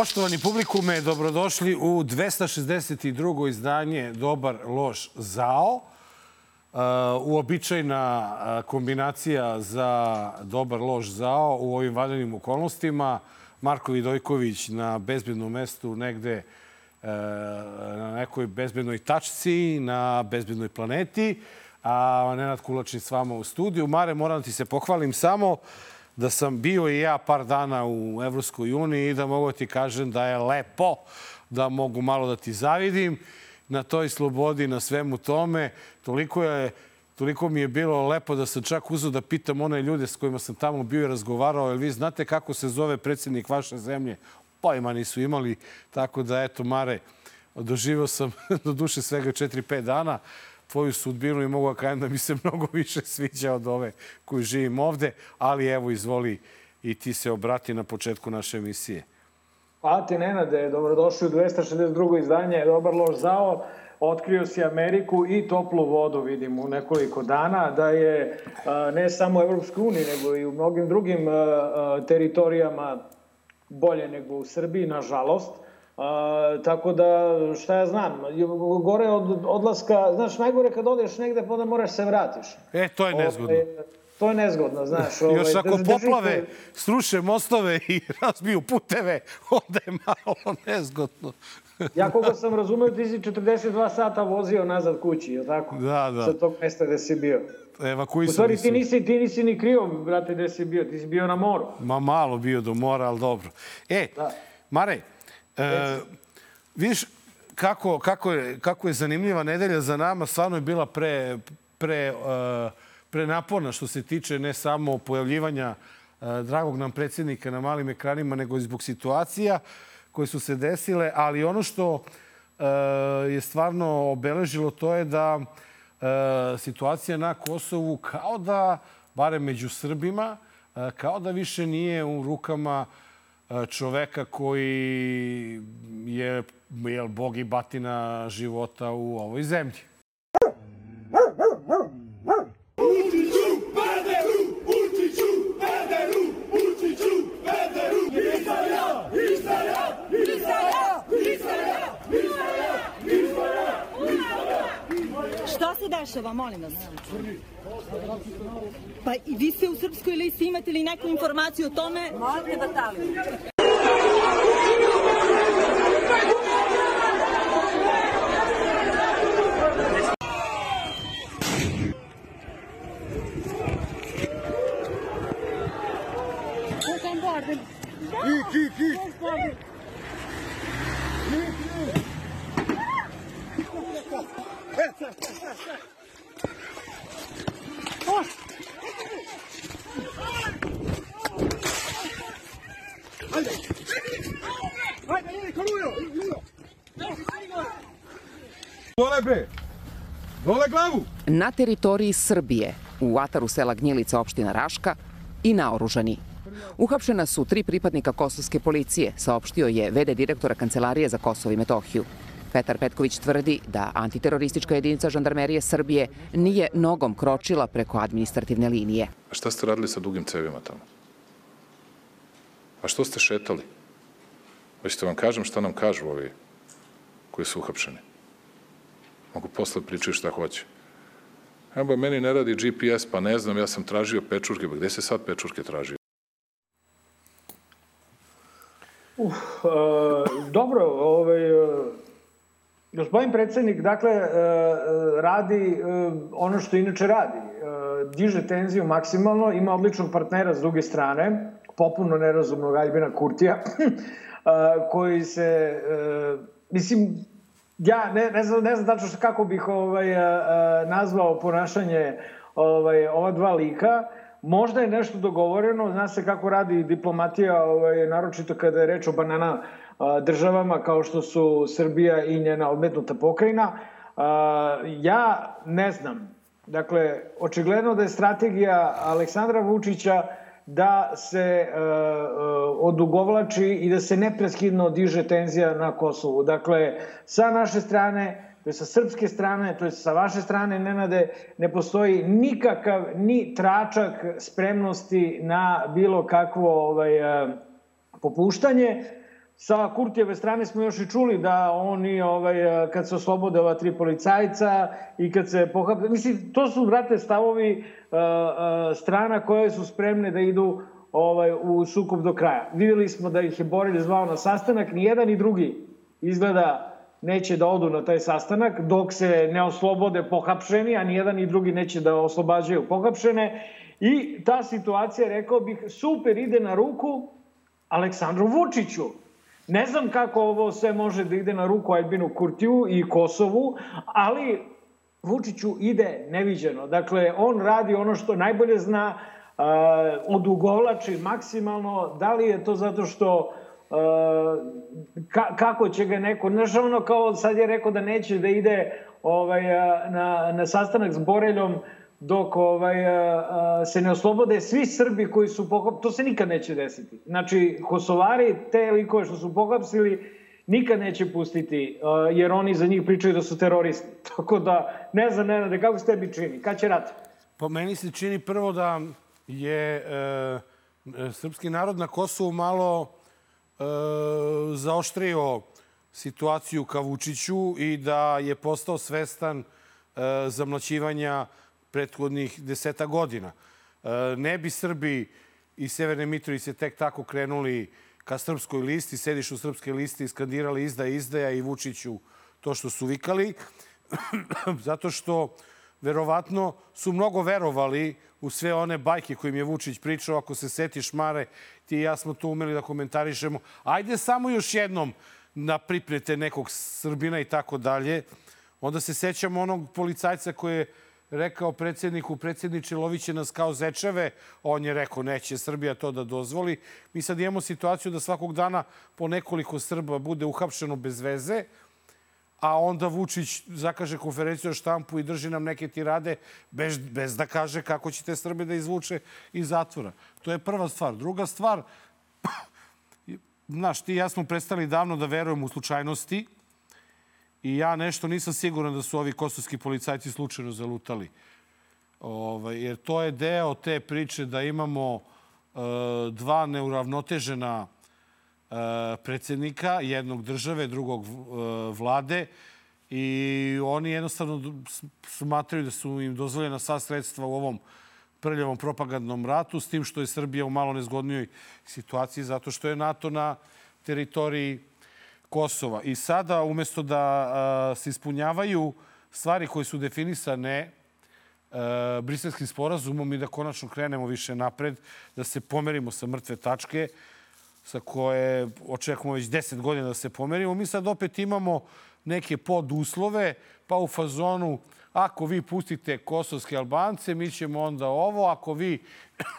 Poštovani publikume, dobrodošli u 262. izdanje Dobar, loš, zao. Uh, uobičajna uh, kombinacija za Dobar, loš, zao u ovim vanrednim okolnostima. Marko Vidojković na bezbednom mestu negde uh, na nekoj bezbednoj tačci, na bezbednoj planeti, a Nenad Kulačin s vama u studiju. Mare, moram ti se pohvalim samo da sam bio i ja par dana u Evropskoj uniji i da mogu da ti kažem da je lepo, da mogu malo da ti zavidim na toj slobodi, na svemu tome. Toliko je Toliko mi je bilo lepo da sam čak uzao da pitam one ljude s kojima sam tamo bio i razgovarao, jer vi znate kako se zove predsjednik vaše zemlje? Pojma nisu imali, tako da eto, Mare, doživao sam do duše svega 4-5 dana tvoju sudbinu i mogu da kajem da mi se mnogo više sviđa od ove koju živim ovde, ali evo, izvoli i ti se obrati na početku naše emisije. Hvala ti, Nenade. Dobrodošli u 262. izdanje Dobar loš zao. Otkrio si Ameriku i toplu vodu, vidim, u nekoliko dana, da je ne samo u Evropskoj uniji, nego i u mnogim drugim teritorijama bolje nego u Srbiji, nažalost. A, tako da, šta ja znam, gore od odlaska, znaš, najgore kad odeš negde, pa onda moraš se vratiš. E, to je nezgodno. Ove, to je nezgodno, znaš. Ove, Još ako poplave, sruše mostove i razbiju puteve, onda je malo nezgodno. ja koga sam razumeo, ti si 42 sata vozio nazad kući, je tako? Da, da. Sa tog mesta gde si bio. Evakuisani U stvari, ti nisi, ti nisi ni krio, brate, gde si bio. Ti si bio na moru. Ma malo bio do mora, ali dobro. E, da. Mare, E, vidiš kako, kako, je, kako je zanimljiva nedelja za nama. Stvarno je bila pre, pre, uh, pre naporna što se tiče ne samo pojavljivanja uh, dragog nam predsjednika na malim ekranima, nego i zbog situacija koje su se desile. Ali ono što uh, je stvarno obeležilo to je da situacija na Kosovu kao da, barem među Srbima, kao da više nije u rukama uh, čoveka koji je jel, bog i batina života u ovoj zemlji. Dešava, molim vas? Pa i vi ste u Srpskoj listi, imate li neku informaciju o tome? Možete da tali. Git, git, git. Dole bre! Dole glavu! Na teritoriji Srbije, u ataru sela Gnjilica opština Raška i naoružani. Uhapšena su tri pripadnika kosovske policije, saopštio je VD direktora Kancelarije za Kosovo i Metohiju. Petar Petković tvrdi da antiteroristička jedinica žandarmerije Srbije nije nogom kročila preko administrativne linije. A šta ste radili sa dugim cevima tamo? A što ste šetali? Hoćete vam kažem šta nam kažu ovi koji su uhapšeni? Mogu posle pričati šta hoće. Evo, meni ne radi GPS, pa ne znam, ja sam tražio pečurke. Pa gde se sad pečurke tražio? Uh, uh, dobro, ovaj, uh, gospodin predsednik, dakle, uh, radi uh, ono što inače radi. Uh, diže tenziju maksimalno, ima odličnog partnera s druge strane, popuno nerazumnog Aljbina Kurtija, koji se, mislim, ja ne, ne znam, ne znam tačno kako bih ovaj, nazvao ponašanje ovaj, ova dva lika, Možda je nešto dogovoreno, zna se kako radi diplomatija, ovaj, naročito kada je reč o banana državama kao što su Srbija i njena odmetnuta pokrajina. Ja ne znam. Dakle, očigledno da je strategija Aleksandra Vučića da se uh, odugovlači i da se nepreskidno diže tenzija na Kosovu. Dakle, sa naše strane to je sa srpske strane, to je sa vaše strane, Nenade, ne postoji nikakav ni tračak spremnosti na bilo kakvo ovaj, popuštanje. Sa Kurtijeve strane smo još i čuli da oni, ovaj, kad se oslobode ova tri policajca i kad se pohapne... Mislim, to su, brate, stavovi uh, uh, strana koje su spremne da idu ovaj, u sukob do kraja. Videli smo da ih je Borelj zvao na sastanak, ni jedan ni drugi izgleda neće da odu na taj sastanak dok se ne oslobode pohapšeni, a ni jedan ni drugi neće da oslobađaju pohapšene. I ta situacija, rekao bih, super ide na ruku Aleksandru Vučiću. Ne znam kako ovo sve može da ide na ruku Albinu Kurtiju i Kosovu, ali Vučiću ide neviđeno. Dakle, on radi ono što najbolje zna, uh, odugovlači maksimalno. Da li je to zato što Uh, ka, kako će ga neko, znaš ono kao sad je rekao da neće da ide ovaj, na, na sastanak s Boreljom dok ovaj, se ne oslobode svi Srbi koji su pohapsili, to se nikad neće desiti. Znači, Kosovari, te likove što su pohapsili, nikad neće pustiti, jer oni za njih pričaju da su teroristi. Tako da, ne znam, ne znam, kako se tebi čini? Kad će rat? Po meni se čini prvo da je e, srpski narod na Kosovu malo e, zaoštrio situaciju ka Vučiću i da je postao svestan e, zamlaćivanja prethodnih deseta godina. E, ne bi Srbi iz Severne Mitrovice tek tako krenuli ka srpskoj listi, sediš u srpske listi i skandirali izda izdaja i Vučiću to što su vikali, zato što verovatno su mnogo verovali u sve one bajke kojim je Vučić pričao. Ako se setiš, Mare, ti i ja smo to umeli da komentarišemo. Ajde samo još jednom da priprete nekog Srbina i tako dalje. Onda se sećamo onog policajca koji je rekao predsjedniku, predsjedniče, loviće nas kao zečeve. On je rekao, neće Srbija to da dozvoli. Mi sad imamo situaciju da svakog dana po nekoliko Srba bude uhapšeno bez veze, a onda Vučić zakaže konferenciju o štampu i drži nam neke tirade bez, bez da kaže kako će te Srbe da izvuče iz zatvora. To je prva stvar. Druga stvar, znaš, ti i ja smo prestali davno da verujemo u slučajnosti i ja nešto nisam siguran da su ovi kosovski policajci slučajno zalutali. Ovaj, jer to je deo te priče da imamo e, dva neuravnotežena e, predsjednika, jednog države, drugog e, vlade i oni jednostavno smatraju da su im dozvoljena sva sredstva u ovom prljavom propagandnom ratu, s tim što je Srbija u malo nezgodnijoj situaciji zato što je NATO na teritoriji Kosova. I sada, umesto da se ispunjavaju stvari koje su definisane briselskim sporazumom i da konačno krenemo više napred, da se pomerimo sa mrtve tačke, sa koje očekujemo već 10 godina da se pomerimo, mi sad opet imamo neke poduslove, pa u fazonu ako vi pustite kosovske Albance, mi ćemo onda ovo, ako vi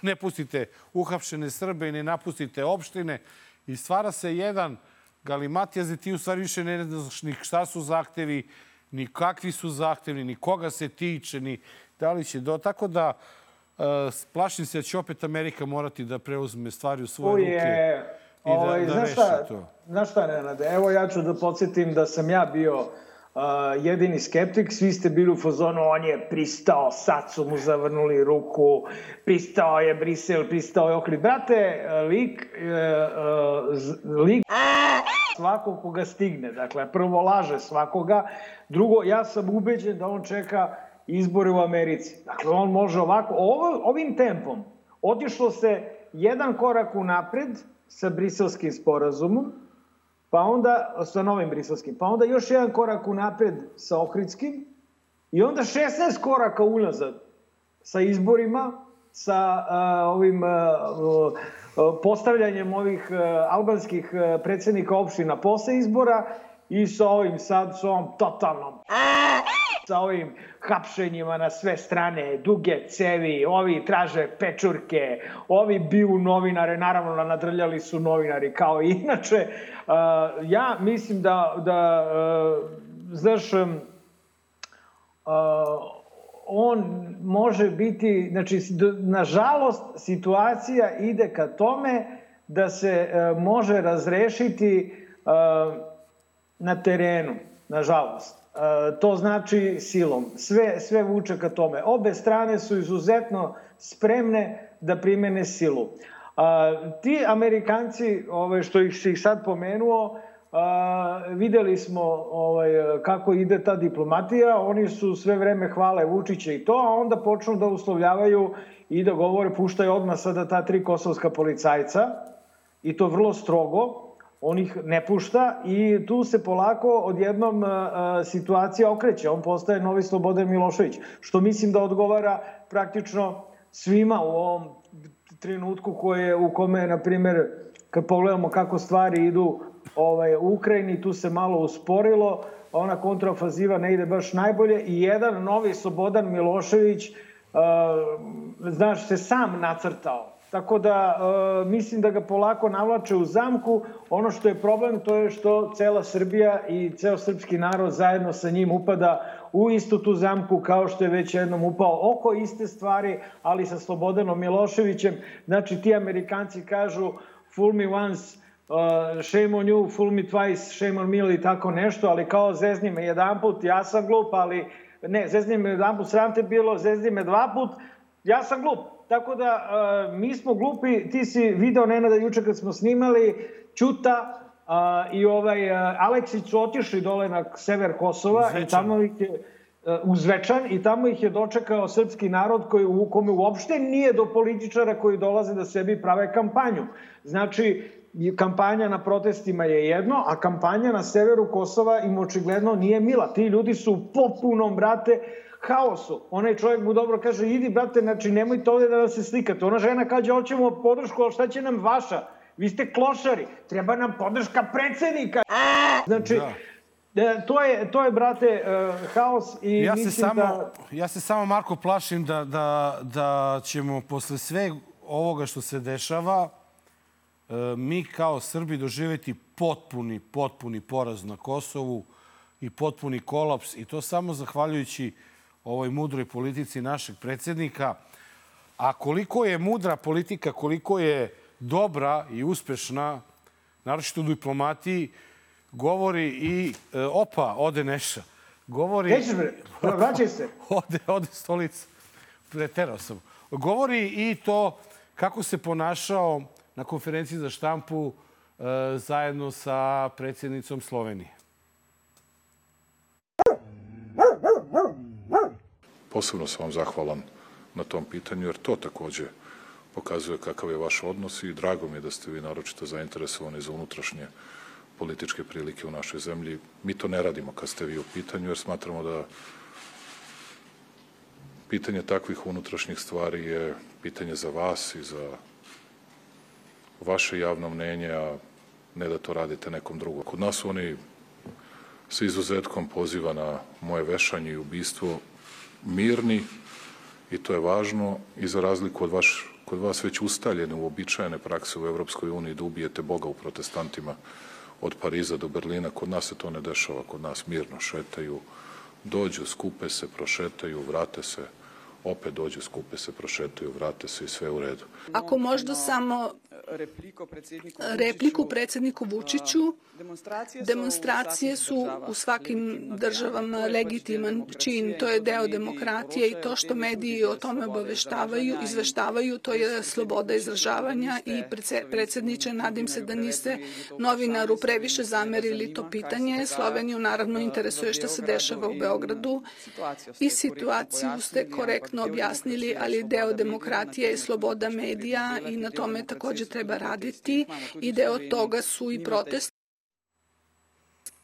ne pustite uhapšene Srbe i ne napustite opštine i stvara se jedan galimatija za ti u stvari više ne znaš ni šta su zahtevi, ni kakvi su zahtevi, ni koga se tiče, ni da li će do... Tako da, uh, plašim se da će opet Amerika morati da preuzme stvari u svoje Uje, ruke i da, ovaj, da znaš šta, to. Znaš šta, Nenade, evo ja ću da podsjetim da sam ja bio Uh, jedini skeptik, svi ste bili u fazonu, on je pristao, sad su mu zavrnuli ruku, pristao je Brisel, pristao je Ohrid. Brate, lik, uh, uh, lik svakog koga stigne. Dakle, prvo laže svakoga, drugo, ja sam ubeđen da on čeka izbore u Americi. Dakle, on može ovako, ovo, ovim tempom, otišlo se jedan korak u napred sa briselskim sporazumom, pa onda sa novim briselskim, pa onda još jedan korak u napred sa Ohridskim i onda 16 koraka unazad sa izborima, sa uh, ovim uh, postavljanjem ovih uh, albanskih predsednika opština posle izbora i sa ovim sad, sa ovom totalnom sa ovim hapšenjima na sve strane, duge cevi, ovi traže pečurke, ovi biju novinare, naravno nadrljali su novinari kao i inače. Uh, ja mislim da, da uh, znaš, uh, on može biti, znači, nažalost, situacija ide ka tome da se može razrešiti na terenu, nažalost. E, to znači silom. Sve, sve vuče ka tome. Obe strane su izuzetno spremne da primene silu. A, ti Amerikanci, ovaj, što ih si ih sad pomenuo, a, videli smo ovaj, kako ide ta diplomatija, oni su sve vreme hvale Vučića i to, a onda počnu da uslovljavaju i da govore puštaju odmah sada ta tri kosovska policajca i to vrlo strogo, on ih ne pušta i tu se polako odjednom a, situacija okreće, on postaje novi Slobodan Milošević, što mislim da odgovara praktično svima u ovom trenutku koje, u kome, na primer, kad pogledamo kako stvari idu ovaj, u Ukrajini, tu se malo usporilo, ona kontraofaziva ne ide baš najbolje i jedan novi Slobodan Milošević, uh, znaš, se sam nacrtao. Tako da uh, mislim da ga polako navlače u zamku. Ono što je problem to je što cela Srbija i ceo srpski narod zajedno sa njim upada u istu tu zamku kao što je već jednom upao oko iste stvari, ali sa Slobodanom Miloševićem. Znači ti Amerikanci kažu fool me once, uh, shame on you, fool me twice, shame on me ili tako nešto, ali kao zezni me jedan put, ja sam glup, ali ne, zezni me jedan put, sram te bilo, zezni me dva put, ja sam glup. Tako da, uh, mi smo glupi, ti si video Nenada juče kad smo snimali, Ćuta uh, i ovaj uh, Aleksić su otišli dole na sever Kosova Zvečan. i tamo ih je u Zvečan i tamo ih je dočekao srpski narod koji, u kome uopšte nije do političara koji dolaze da sebi prave kampanju. Znači, kampanja na protestima je jedno, a kampanja na severu Kosova im očigledno nije mila. Ti ljudi su popunom, brate, haosu. Onaj čovjek mu dobro kaže, idi, brate, znači nemojte ovde da se slikate. Ona žena kaže, hoćemo podršku, ali šta će nam vaša? Vi ste klošari, treba nam podrška predsednika. Znači, da. E, to je, to je, brate, uh, haos i ja se samo, da... Ja se samo, Marko, plašim da, da, da ćemo posle sve ovoga što se dešava uh, mi kao Srbi doživeti potpuni, potpuni poraz na Kosovu i potpuni kolaps i to samo zahvaljujući ovoj mudroj politici našeg predsednika. A koliko je mudra politika, koliko je dobra i uspešna, naročito u diplomatiji, govori i e, opa, ode Neša. Govori... Nećeš bre, vraćaj se. Ode, ode stolica. Preterao sam. Govori i to kako se ponašao na konferenciji za štampu e, zajedno sa predsjednicom Slovenije. Posebno sam vam zahvalan na tom pitanju, jer to takođe pokazuje kakav je vaš odnos i drago mi je da ste vi naročito zainteresovani za unutrašnje političke prilike u našoj zemlji. Mi to ne radimo kad ste vi u pitanju, jer smatramo da pitanje takvih unutrašnjih stvari je pitanje za vas i za vaše javno mnenje, a ne da to radite nekom drugom. Kod nas oni sa izuzetkom poziva na moje vešanje i ubistvo mirni i to je važno i za razliku od vaš, kod vas već ustaljene, uobičajene prakse u Evropskoj uniji da ubijete Boga u protestantima od Pariza do Berlina, kod nas se to ne dešava, kod nas mirno šetaju, dođu, skupe se, prošetaju, vrate se, opet dođu, skupe se, prošetaju, vrate se i sve u redu. Ako možda samo repliku predsedniku Vučiću. Demonstracije su u svakim državama legitiman čin, to je deo demokratije i to što mediji o tome obaveštavaju, izveštavaju, to je sloboda izražavanja i predsedniče, nadim se da niste novinaru previše zamerili to pitanje. Sloveniju naravno interesuje šta se dešava u Beogradu i situaciju ste korektno objasnili, ali deo demokratije je sloboda medija i na tome takođe treba raditi i deo toga su i protesti.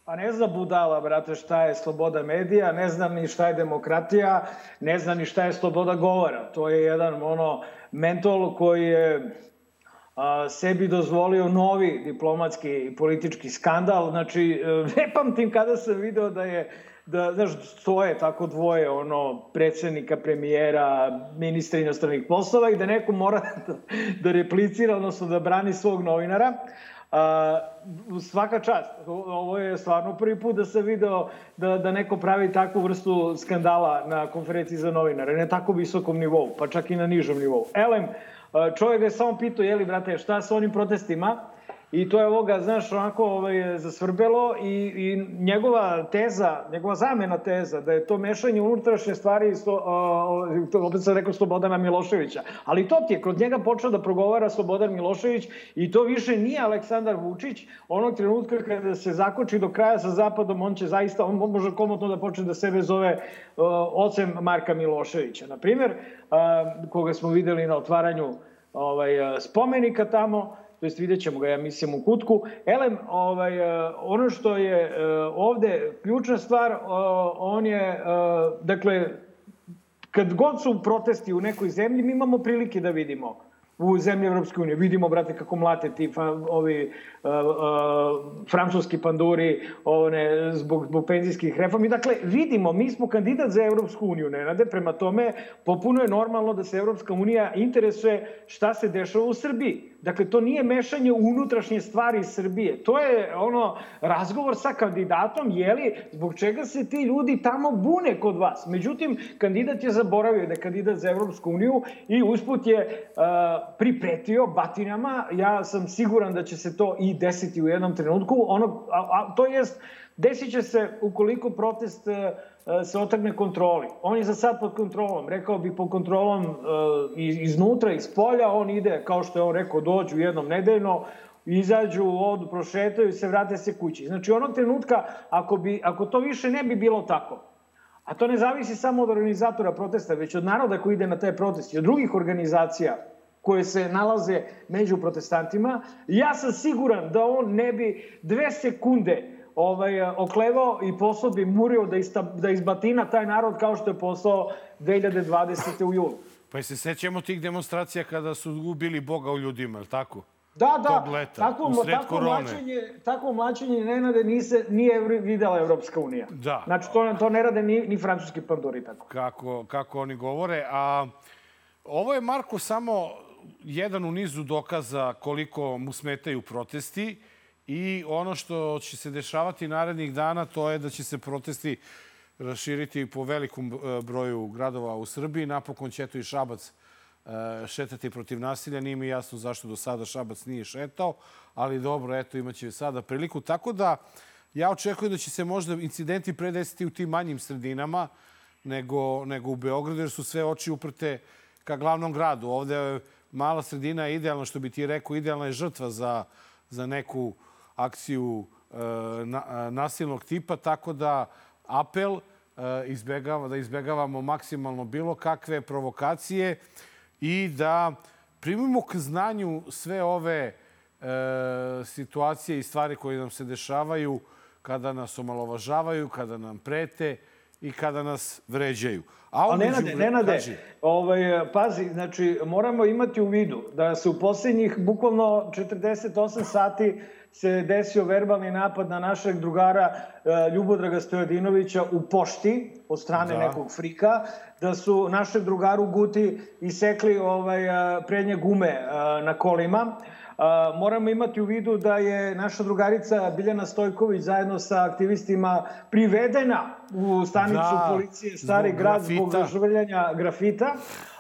Pa ne zna budala, brate, šta je sloboda medija, ne znam ni šta je demokratija, ne zna ni šta je sloboda govora. To je jedan ono mentol koji je a, sebi dozvolio novi diplomatski i politički skandal. Znači, ne pamtim kada sam video da je da, znaš, stoje tako dvoje, ono, predsednika, premijera, ministra inostranih poslova i da neko mora da, da replicira, odnosno da brani svog novinara. A, svaka čast. Ovo je stvarno prvi put da se video da, da neko pravi takvu vrstu skandala na konferenciji za novinare, ne tako visokom nivou, pa čak i na nižom nivou. Elem, čovjek je samo pitao, jeli, brate, šta sa onim protestima? I to je ovoga, znaš, onako ovaj, zasvrbelo i, i njegova teza, njegova zamena teza da je to mešanje unutrašnje stvari, sto, to opet sam rekao Slobodana Miloševića, ali to ti je, kod njega počeo da progovara Slobodan Milošević i to više nije Aleksandar Vučić, onog trenutka kada se zakoči do kraja sa Zapadom, on će zaista, on može komotno da počne da sebe zove ocem Marka Miloševića. Na primer, koga smo videli na otvaranju ovaj, spomenika tamo, to jest vidjet ćemo ga, ja mislim, u kutku. Elem, ovaj, e, ono što je e, ovde ključna stvar, on je, e, dakle, kad god su protesti u nekoj zemlji, mi imamo prilike da vidimo u zemlji Evropske unije. Vidimo, brate, kako mlate ti fa, ovi uh, uh, francuski panduri one, zbog, zbog penzijskih reformi. Dakle, vidimo, mi smo kandidat za Evropsku uniju, Nenade, prema tome popuno je normalno da se Evropska unija interesuje šta se dešava u Srbiji. Dakle, to nije mešanje u unutrašnje stvari Srbije. To je ono razgovor sa kandidatom, jeli, zbog čega se ti ljudi tamo bune kod vas. Međutim, kandidat je zaboravio da je kandidat za Evropsku uniju i usput je uh, pripretio batinama. Ja sam siguran da će se to i desiti u jednom trenutku. Ono, a, a, to jest, desit će se ukoliko protest uh, se otrgne kontroli. On je za sad pod kontrolom, rekao bih pod kontrolom uh, iznutra, iz polja, on ide, kao što je on rekao, dođu jednom nedeljno, izađu, odu, prošetaju se, vrate se kući. Znači, onog trenutka, ako, bi, ako to više ne bi bilo tako, a to ne zavisi samo od organizatora protesta, već od naroda koji ide na taj protest i od drugih organizacija koje se nalaze među protestantima, ja sam siguran da on ne bi dve sekunde ovaj, oklevao i poslao bi murio da, ista, da izbatina taj narod kao što je poslao 2020. u julu. Pa se sećamo tih demonstracija kada su ubili Boga u ljudima, je li tako? Da, da, leta, takvo, takvo, mlačenje, takvo mlačenje Nenade nise, nije videla Evropska unija. Da. Znači, to, to ne rade ni, ni francuski pandori tako. Kako, kako oni govore. A ovo je, Marko, samo jedan u nizu dokaza koliko mu smetaju protesti i ono što će se dešavati narednih dana to je da će se protesti raširiti po velikom e, broju gradova u Srbiji. Napokon će to i Šabac e, šetati protiv nasilja. Nije mi jasno zašto do sada Šabac nije šetao, ali dobro, eto, imaće sada priliku. Tako da, ja očekujem da će se možda incidenti predesiti u tim manjim sredinama nego, nego u Beogradu, jer su sve oči uprte ka glavnom gradu. Ovde je mala sredina idealna, što bi ti rekao, idealna je žrtva za, za neku akciju e, na, e, nasilnog tipa, tako da apel e, izbegava, da izbegavamo maksimalno bilo kakve provokacije i da primimo k znanju sve ove e, situacije i stvari koje nam se dešavaju kada nas omalovažavaju, kada nam prete i kada nas vređaju. A, A Nenade, Nenade, kaži. ovaj, pazi, znači, moramo imati u vidu da se u poslednjih bukvalno 48 sati se desio verbalni napad na našeg drugara e, Ljubodraga Stojadinovića u pošti od strane da. nekog frika, da su našeg drugaru Guti isekli ovaj, e, prednje gume e, na kolima. Moramo imati u vidu da je naša drugarica Biljana Stojković zajedno sa aktivistima privedena u stanicu da, policije Stari zbog grad grafita. zbog žvrljanja grafita.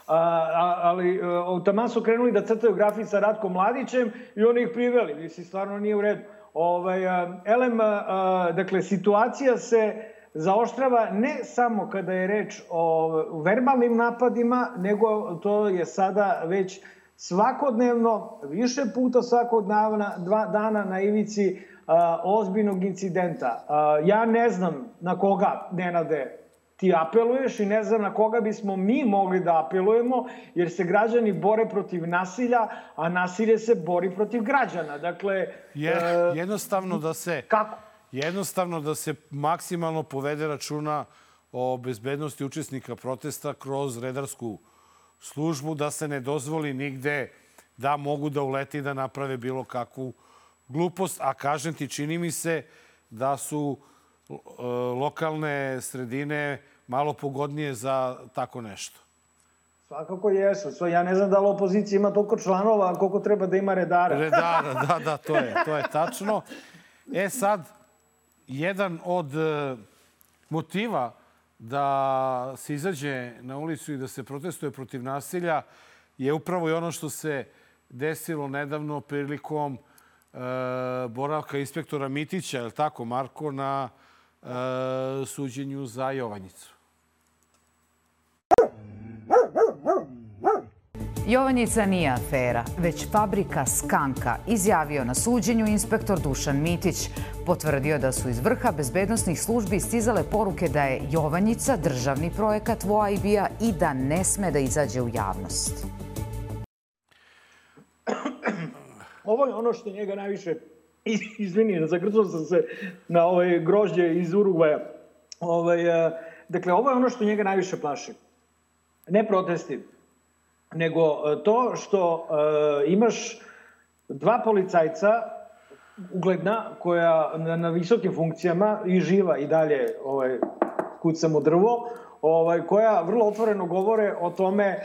A, ali a, taman su krenuli da crtaju grafit sa Ratkom Mladićem i oni ih priveli. Mislim, stvarno nije u redu. Ovaj, a, elem, a, dakle, situacija se zaoštrava ne samo kada je reč o verbalnim napadima, nego to je sada već svakodnevno, više puta svakog dana, dva dana na ivici a, ozbiljnog incidenta. A, ja ne znam na koga, Nenade, ti apeluješ i ne znam na koga bismo mi mogli da apelujemo, jer se građani bore protiv nasilja, a nasilje se bori protiv građana. Dakle, je, e, jednostavno da se... Kako? Jednostavno da se maksimalno povede računa o bezbednosti učesnika protesta kroz redarsku službu, da se ne dozvoli nigde da mogu da uleti i da naprave bilo kakvu glupost. A kažem ti, čini mi se da su lokalne sredine malo pogodnije za tako nešto. Svakako jesu. Ja ne znam da li opozicija ima toliko članova, koliko treba da ima redara. Redara, da, da, to je, to je tačno. E sad, jedan od e, motiva da se izađe na ulicu i da se protestuje protiv nasilja je upravo i ono što se desilo nedavno prilikom boravka inspektora Mitića, je li tako, Marko, na e, suđenju za Jovanjicu? Jovanjica nije afera, već fabrika Skanka, izjavio na suđenju inspektor Dušan Mitić. Potvrdio da su iz vrha bezbednostnih službi stizale poruke da je Jovanjica državni projekat VOAIB-a i da ne sme da izađe u javnost. Ovo je ono što njega najviše, izvini, zagrcao sam se na ovaj grožđe iz Urugvaja. Ovaj, dakle, ovo je ono što njega najviše plaši. Ne protesti, nego e, to što e, imaš dva policajca ugledna koja na, na visokim funkcijama i živa i dalje ovaj, kucam u drvo, ovaj, koja vrlo otvoreno govore o tome, e,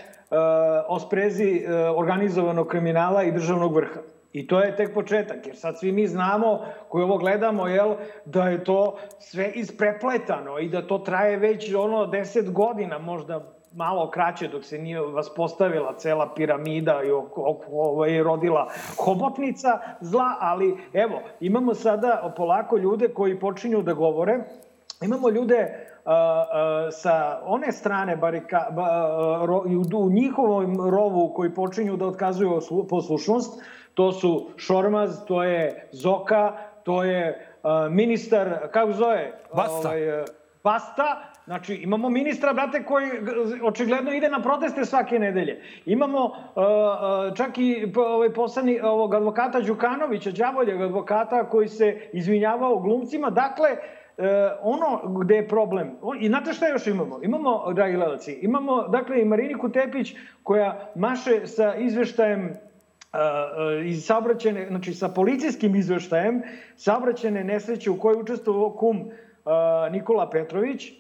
o sprezi e, organizovanog kriminala i državnog vrha. I to je tek početak, jer sad svi mi znamo, koji ovo gledamo, jel, da je to sve isprepletano i da to traje već ono deset godina, možda malo kraće dok se nije vaspostavila cela piramida i ovaj, rodila hobotnica zla, ali evo, imamo sada polako ljude koji počinju da govore, imamo ljude Uh, uh, sa one strane barika, ba, ro, u njihovom rovu koji počinju da otkazuju poslušnost, to su Šormaz, to je Zoka, to je uh, ministar, kako zove? Basta. Ovaj, Basta, Znači, imamo ministra, brate, koji očigledno ide na proteste svake nedelje. Imamo uh, čak i ovaj poslani ovog advokata Đukanovića, đavoljeg advokata koji se izvinjavao glumcima. Dakle, uh, ono gde je problem. I znate šta još imamo? Imamo, dragi gledalci, imamo, dakle, i Mariniku Tepić koja maše sa izveštajem iz saobraćene, znači sa policijskim izveštajem saobraćene nesreće u kojoj učestvovao kum Nikola Petrović,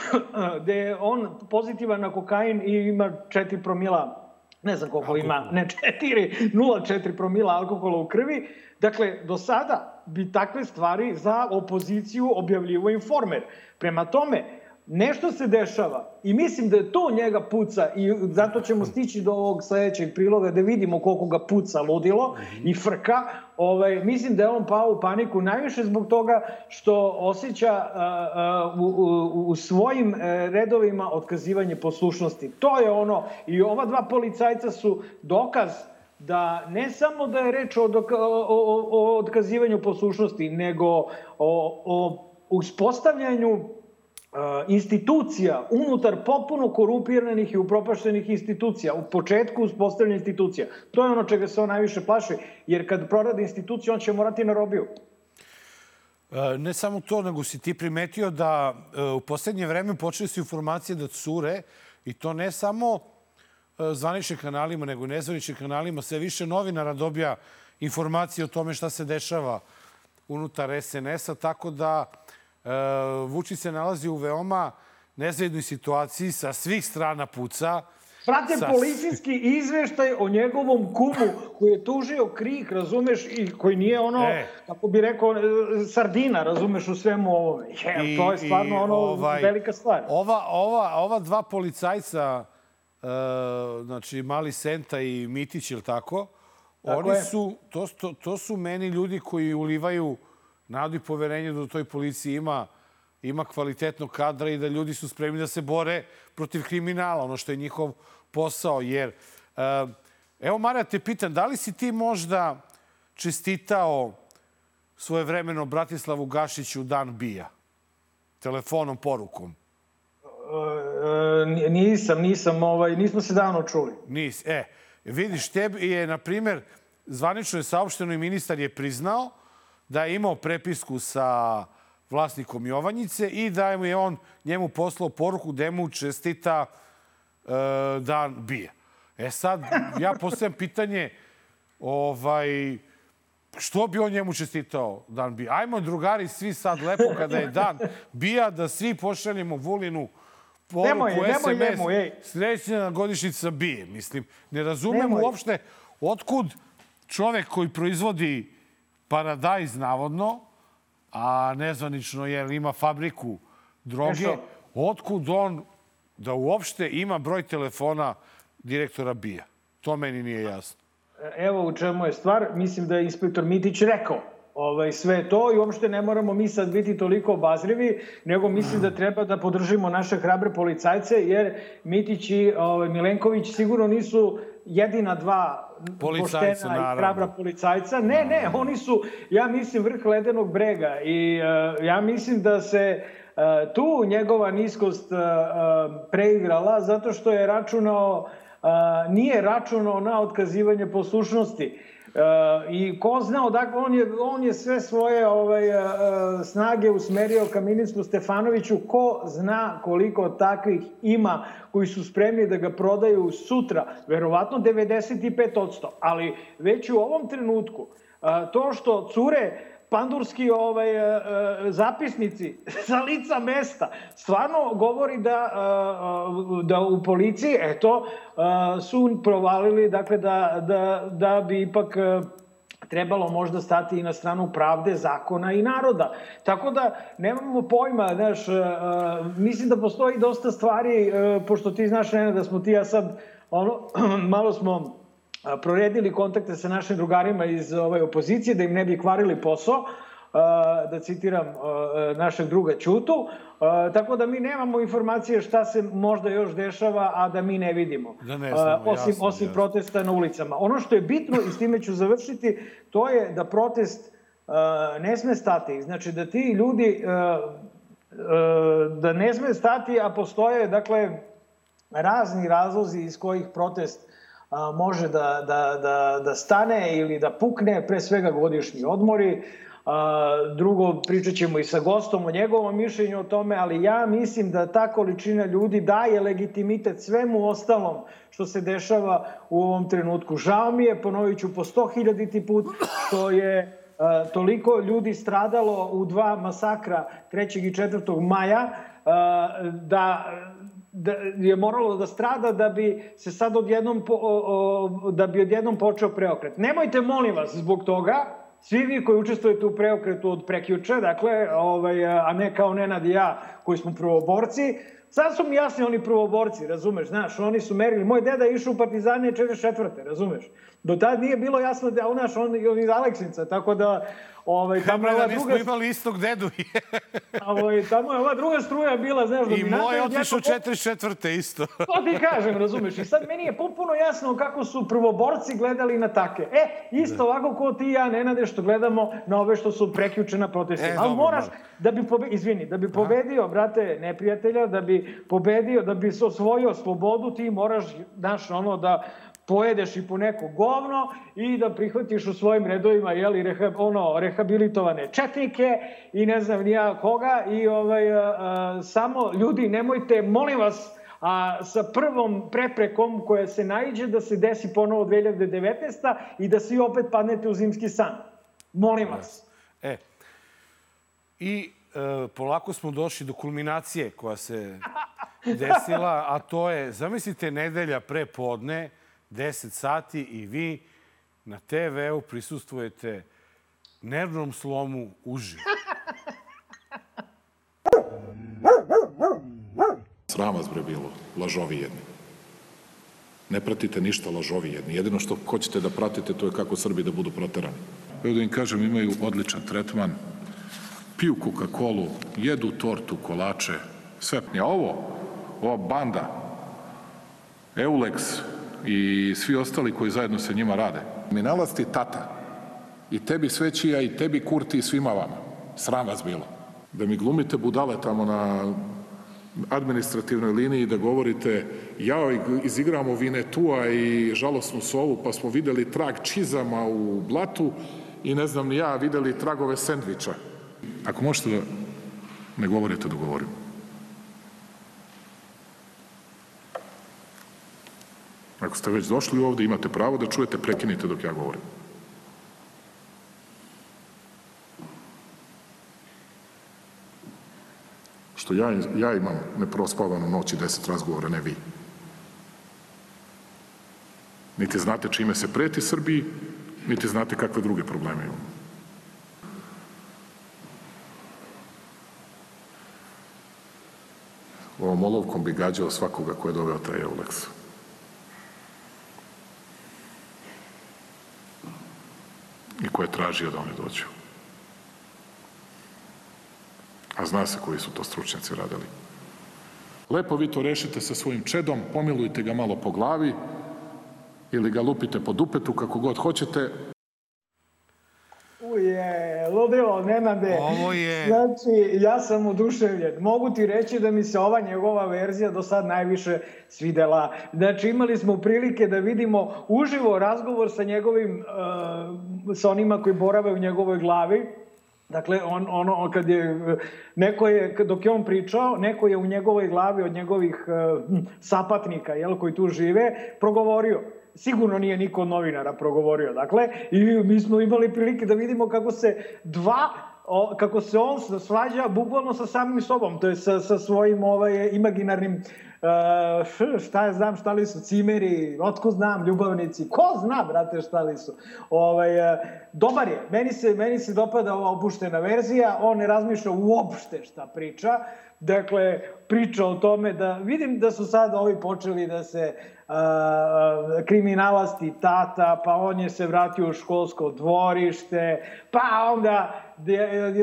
gde je on pozitivan na kokain i ima 4 promila ne znam koliko Alkohol. ima, ne 4, 0,4 promila alkohola u krvi. Dakle, do sada bi takve stvari za opoziciju objavljivo informer. Prema tome, nešto se dešava i mislim da to njega puca i zato ćemo stići do ovog sledećeg priloga da vidimo koliko ga puca ludilo i frka. Ovaj, mislim da je on pao u paniku najviše zbog toga što osjeća a, a, u, u, u svojim e, redovima otkazivanje poslušnosti. To je ono i ova dva policajca su dokaz da ne samo da je reč o, o, o, o otkazivanju poslušnosti, nego o, o uspostavljanju institucija unutar popuno korupiranih i upropaštenih institucija, u početku uspostavljanja institucija. To je ono čega se on najviše plaši, jer kad prorade instituciju, on će morati na robiju. E, ne samo to, nego si ti primetio da e, u poslednje vreme počeli su informacije da cure i to ne samo e, zvaničnim kanalima, nego i nezvaničnim kanalima. Sve više novinara dobija informacije o tome šta se dešava unutar SNS-a, tako da Vučić se nalazi u veoma nezajednoj situaciji, sa svih strana puca. Prate sa... policijski izveštaj o njegovom kumu koji je tužio krik, razumeš, i koji nije ono, e. kako bi rekao, sardina, razumeš, u svemu ovome. Je, I, to je stvarno i, ono ovaj, velika stvar. Ova, ova, ova dva policajca, uh, znači Mali Senta i Mitić, ili tako? tako oni je. su, to, to, to su meni ljudi koji ulivaju nadu i poverenje da u toj policiji ima ima kvalitetnog kadra i da ljudi su spremni da se bore protiv kriminala, ono što je njihov posao. Jer, uh, evo Marija, te pitan, da li si ti možda čestitao svoje vremeno Bratislavu Gašiću dan bija? Telefonom, porukom? E, nisam, nisam, ovaj, nismo se davno čuli. Nis, e, vidiš, tebi je, na primer, zvanično je saopšteno i ministar je priznao da je imao prepisku sa vlasnikom Jovanjice i da je on njemu poslao poruku da mu čestita e, dan bije. E sad, ja postavljam pitanje, ovaj, što bi on njemu čestitao dan bija? Ajmo, drugari, svi sad lepo kada je dan bija, da svi pošaljemo Vulinu poruku nemoj, SMS, nemoj, nemoj, srećna godišnica bije. Mislim, ne razumem nemoj. uopšte otkud čovek koji proizvodi paradajz, navodno, a nezvanično jer ima fabriku droge, otkud on da uopšte ima broj telefona direktora BIA? To meni nije jasno. evo u čemu je stvar, mislim da je inspektor Mitić rekao ovaj, sve to i uopšte ne moramo mi sad biti toliko obazrivi, nego mislim da treba da podržimo naše hrabre policajce, jer Mitić i ovaj, Milenković sigurno nisu jedina dva Policajca, poštena i hrabra policajca. Ne, ne, oni su, ja mislim, vrh ledenog brega i uh, ja mislim da se uh, tu njegova niskost uh, uh, preigrala zato što je računao, uh, nije računao na otkazivanje poslušnosti. Uh, I ko zna odakle, on je, on je sve svoje ovaj, uh, snage usmerio ka ministru Stefanoviću, ko zna koliko takvih ima koji su spremni da ga prodaju sutra, verovatno 95%, ali već u ovom trenutku uh, to što cure pandurski ovaj, e, e, zapisnici sa lica mesta stvarno govori da, e, da u policiji eto, su provalili dakle, da, da, da bi ipak trebalo možda stati i na stranu pravde, zakona i naroda. Tako da nemamo pojma, znaš, mislim da postoji dosta stvari, pošto ti znaš, Nena, da smo ti ja sad, ono, malo smo proredili kontakte sa našim drugarima iz ove opozicije, da im ne bi kvarili posao, da citiram našeg druga Ćutu, tako da mi nemamo informacije šta se možda još dešava, a da mi ne vidimo. Da ne znamo, osim, jasno, osim jasno. protesta na ulicama. Ono što je bitno, i s time ću završiti, to je da protest ne sme stati. Znači da ti ljudi da ne sme stati, a postoje, dakle, razni razlozi iz kojih protest a, može da, da, da, da stane ili da pukne, pre svega godišnji odmori. A, drugo, pričat ćemo i sa gostom o njegovom mišljenju o tome, ali ja mislim da ta količina ljudi daje legitimitet svemu ostalom što se dešava u ovom trenutku. Žao mi je, ponovit ću po sto hiljaditi put, što je a, toliko ljudi stradalo u dva masakra 3. i 4. maja, a, da da je moralo da strada da bi se sad odjednom po, o, o, da bi odjednom počeo preokret. Nemojte molim vas zbog toga svi vi koji učestvujete u preokretu od prekjuče, dakle, ovaj, a ne kao Nenad i ja koji smo prvoborci, sad su mi jasni oni prvoborci, razumeš, znaš, oni su merili, moj deda je išao u partizane 44. razumeš, do tad nije bilo jasno da, znaš, on, on iz Aleksinca, tako da, Ovaj, tamo Dobro, je da ova nismo druga, imali istog dedu. ovaj, tamo je ova druga struja bila, znaš, I dominantna. moj je odjednom- otišao 44. isto. To ti kažem, razumeš? I sad meni je potpuno jasno kako su prvoborci gledali na take. E, isto ovako ko ti i ja, Nenade, što gledamo na ove što su prekjuče na protestima. E, Ali dobro, moraš, dobro. da bi pobe... izvini, da bi pobedio, brate, neprijatelja, da bi pobedio, da bi se osvojio slobodu, ti moraš, znaš, ono, da pojedeš i po neko govno i da prihvatiš u svojim redovima jeli, reha, ono, rehabilitovane četnike i ne znam ni koga i ovaj, a, a, samo ljudi nemojte, molim vas, a sa prvom preprekom koja se naiđe da se desi ponovo 2019. i da svi opet padnete u zimski san. Molim vas. E, i e, polako smo došli do kulminacije koja se desila, a to je, zamislite, nedelja pre podne, 10 sati i vi na TV-u prisustvujete nervnom slomu uživo. Sram vas bre bilo, lažovi jedni. Ne pratite ništa lažovi jedni. Jedino što hoćete da pratite to je kako Srbi da budu proterani. Evo da im kažem, imaju odličan tretman, piju Coca-Colu, jedu tortu, kolače, sve. A ovo, ova banda, Eulex i svi ostali koji zajedno sa njima rade. Minalac ti tata. I tebi svećija, i tebi kurti, i svima vama. Sram vas bilo. Da mi glumite budale tamo na administrativnoj liniji da govorite ja izigramo Vinetua i žalosnu sovu pa smo videli trag čizama u blatu i ne znam ni ja videli tragove sendviča. Ako možete da ne govorite da govorim. Ako ste već došli ovde, imate pravo da čujete, prekinite dok ja govorim. Što ja, ja imam neprospavanu noć i deset razgovora, ne vi. Niti znate čime se preti Srbiji, niti znate kakve druge probleme imamo. Ovom olovkom bi gađao svakoga ko je doveo taj Eulex. Ko je tražio da oni dođu. A zna se koji su to stručnjaci radili. Lepo vi to rešite sa svojim čedom, pomilujte ga malo po glavi ili ga lupite po dupetu, kako god hoćete, Uje, ludilo, Nenade. Ovo je... Znači, ja sam oduševljen. Mogu ti reći da mi se ova njegova verzija do sad najviše svidela. Znači, imali smo prilike da vidimo uživo razgovor sa njegovim, uh, sa onima koji borave u njegovoj glavi. Dakle, on, ono, kad je, neko je, dok je on pričao, neko je u njegovoj glavi od njegovih uh, sapatnika, jel, koji tu žive, progovorio sigurno nije niko od novinara progovorio. Dakle, i mi smo imali prilike da vidimo kako se dva o, kako se on svađa bukvalno sa samim sobom, to je sa, sa svojim ovaj, imaginarnim Uh, šta je znam šta li su cimeri, otko znam ljubavnici, ko zna brate šta li su. Ovaj, uh, dobar je, meni se, meni se dopada ova opuštena verzija, on ne razmišlja uopšte šta priča, dakle priča o tome da, vidim da su sad ovi počeli da se uh, kriminalasti tata, pa on je se vratio u školsko dvorište, pa onda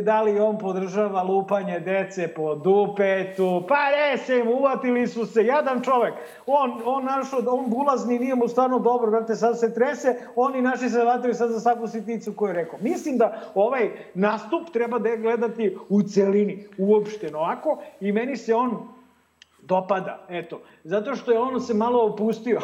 da li on podržava lupanje dece po dupetu, pa resem, uvatili su se, jadan čovek, on, on našo, on bulazni, nije mu stvarno dobro, brate, sad se trese, oni naši se vataju sad za svaku sitnicu koju je rekao. Mislim da ovaj nastup treba da je gledati u celini, uopšteno ovako, i meni se on dopada, eto. Zato što je ono se malo opustio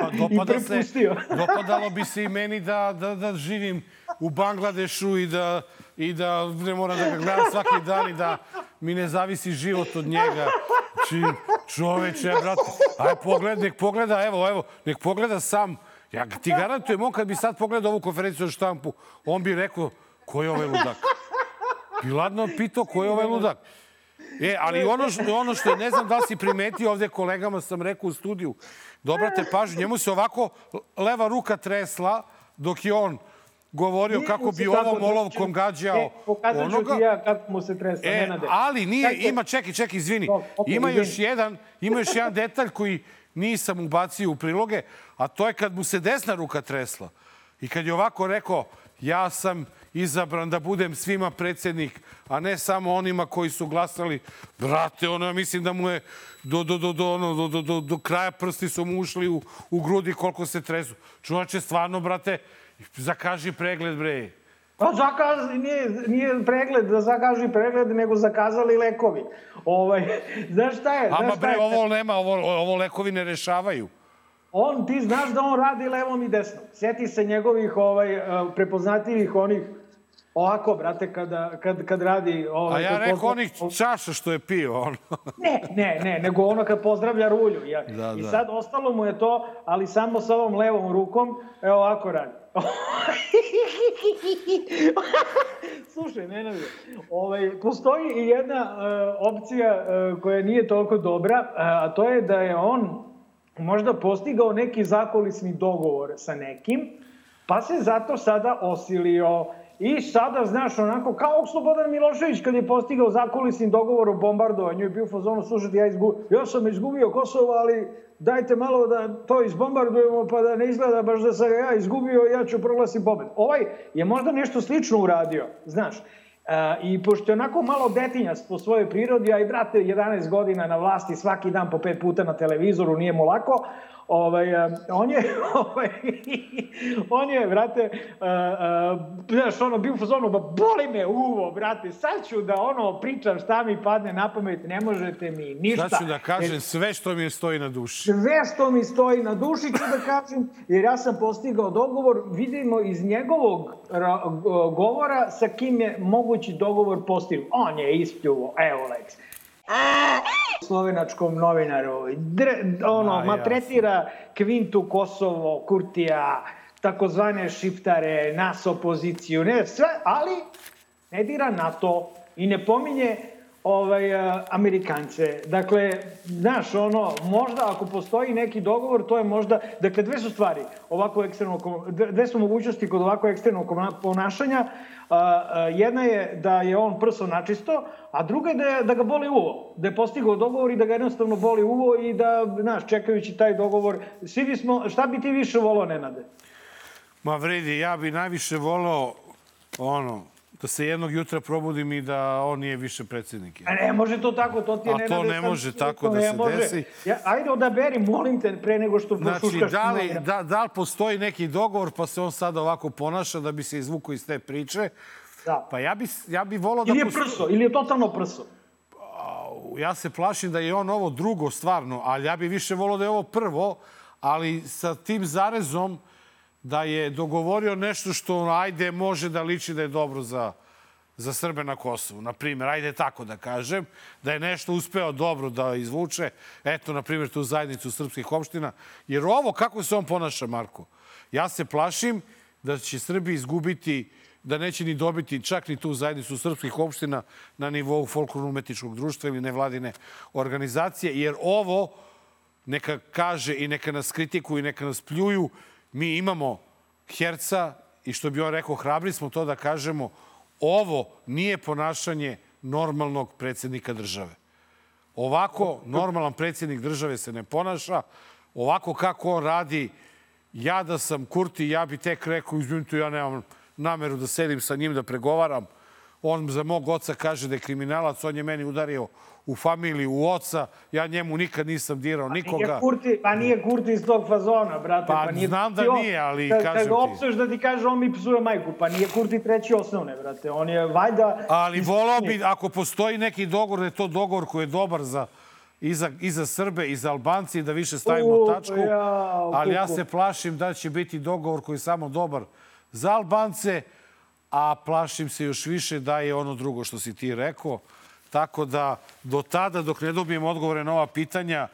pa, dopada i prepustio. Se, dopadalo bi se i meni da, da, da živim u Bangladešu i da, i da ne moram da ga gledam svaki dan i da mi ne zavisi život od njega. Či, znači, čoveče, brate, aj pogled, nek pogleda, evo, evo, nek pogleda sam. Ja ti garantujem, on kad bi sad pogledao ovu konferenciju za štampu, on bi rekao, ko je ovaj ludak? Bi ladno pitao, ko je ovaj ludak? E, ali ono što, ono što ne znam da li si primetio ovde kolegama, sam rekao u studiju, dobrate pažnju, njemu se ovako leva ruka tresla dok je on govorio nije kako bi ovom olovkom gađao e, pokazat ću ti ja kako mu se tresa, e, Nenade. Ali nije, Čekaj. ima, čekaj, čekaj, izvini. No, okay, ima, još jedan, ima još jedan detalj koji nisam ubacio u priloge, a to je kad mu se desna ruka tresla. I kad je ovako rekao, ja sam izabran da budem svima predsednik, a ne samo onima koji su glasali. Brate, ono, ja mislim da mu je do, do, do, do, ono, do, do, do, do kraja prsti su mu ušli u, u grudi koliko se tresu. Čuvače, stvarno, brate, zakaži pregled, bre. Pa zakaz, nije, nije pregled da zakaži pregled, nego zakazali lekovi. Ovaj, znaš šta je? Ama bre, je? ovo nema, ovo, ovo lekovi ne rešavaju on, ti znaš da on radi levom i desnom. Sjeti se njegovih ovaj, prepoznatljivih onih Ovako, brate, kada, kad, kad radi... Ovaj, A ja rekao onih čaša što je pio, ono. ne, ne, ne, nego ono kad pozdravlja rulju. Ja. Da, I da. sad ostalo mu je to, ali samo sa ovom levom rukom, evo ovako radi. Slušaj, ne navije. Ovaj, postoji i jedna uh, opcija uh, koja nije toliko dobra, uh, a to je da je on možda postigao neki zakolisni dogovor sa nekim, pa se zato sada osilio I sada, znaš, onako, kao Slobodan Milošević kad je postigao zakulisni dogovor o bombardovanju i bio fazonu, slušajte, ja, izgu... ja sam izgubio Kosovo, ali dajte malo da to izbombardujemo pa da ne izgleda baš da sam ja izgubio, ja ću proglasiti pobed. Ovaj je možda nešto slično uradio, znaš. E, I pošto je onako malo detinjac po svojoj prirodi, a i brate 11 godina na vlasti svaki dan po pet puta na televizoru, nije mu lako, Ovaj, on je, ovaj, on je, brate, uh, uh, znaš, ono, bio u fazonu, ba, boli me uvo, brate, sad ću da, ono, pričam šta mi padne na pamet, ne možete mi ništa. Sad ću da kažem sve što mi stoji na duši. Sve što mi stoji na duši ću da kažem, jer ja sam postigao dogovor, vidimo iz njegovog govora sa kim je mogući dogovor postigao. On je ispljuvo, evo, Lex slovenačkom novinaru. Dre, ono, A, matretira Kvintu Kosovo, Kurtija, takozvane šiptare, nas opoziciju, ne sve, ali ne dira NATO i ne pominje ovaj, Amerikance. Dakle, znaš, ono, možda ako postoji neki dogovor, to je možda, dakle, dve su stvari, ovako ekstremno, dve su mogućnosti kod ovako ekstremnog ponašanja, jedna je da je on prso načisto, a druga je da, je, da ga boli uvo, da je postigao dogovor i da ga jednostavno boli uvo i da, znaš, čekajući taj dogovor, svi bismo, šta bi ti više volao, Nenade? Ma vredi, ja bi najviše volao ono, da se jednog jutra probudim i da on nije više predsjednik. A ne može to tako, to ti je A to ne može tako to da se može. desi. Ja, ajde odaberi, molim te, pre nego što Znači, prošuškaš. da li, da, da li postoji neki dogovor pa se on sada ovako ponaša da bi se izvukao iz te priče? Da. Pa ja bi, ja bi volao da... Ili je posto- prso, ili je totalno prso. ja se plašim da je on ovo drugo stvarno, ali ja bi više volao da je ovo prvo, ali sa tim zarezom da je dogovorio nešto što ajde može da liči da je dobro za, za Srbe na Kosovu. Na primjer, ajde tako da kažem, da je nešto uspeo dobro da izvuče, eto, na primjer, tu zajednicu srpskih opština. Jer ovo, kako se on ponaša, Marko, ja se plašim da će Srbi izgubiti da neće ni dobiti čak ni tu zajednicu srpskih opština na nivou folklorno-umetničkog društva ili nevladine organizacije, jer ovo neka kaže i neka nas kritikuju i neka nas pljuju. Mi imamo herca i što bi on rekao, hrabri smo to da kažemo, ovo nije ponašanje normalnog predsjednika države. Ovako normalan predsjednik države se ne ponaša. Ovako kako on radi, ja da sam Kurti, ja bi tek rekao, izvinite, ja nemam nameru da sedim sa njim, da pregovaram. On za mog oca kaže da je kriminalac, on je meni udario u familiju, u oca. Ja njemu nikad nisam dirao nikoga. Nije Kurti, pa nije Kurti iz tog fazona, brate. Pa, nije znam da nije, ali kad, kažem Kad ga ti. opsuješ da ti kaže on mi psuje majku, pa nije Kurti treći osnovne, brate. On je valjda... Ali volao bi, ako postoji neki dogovor, da je to dogovor koji je dobar za i za, i za Srbe i za Albanci, da više stavimo U, tačku. jao, Ali ja se plašim da će biti dogovor koji je samo dobar za Albance, a plašim se još više da je ono drugo što si ti rekao. Tako da do tada, dok ne dobijem odgovore na ova pitanja,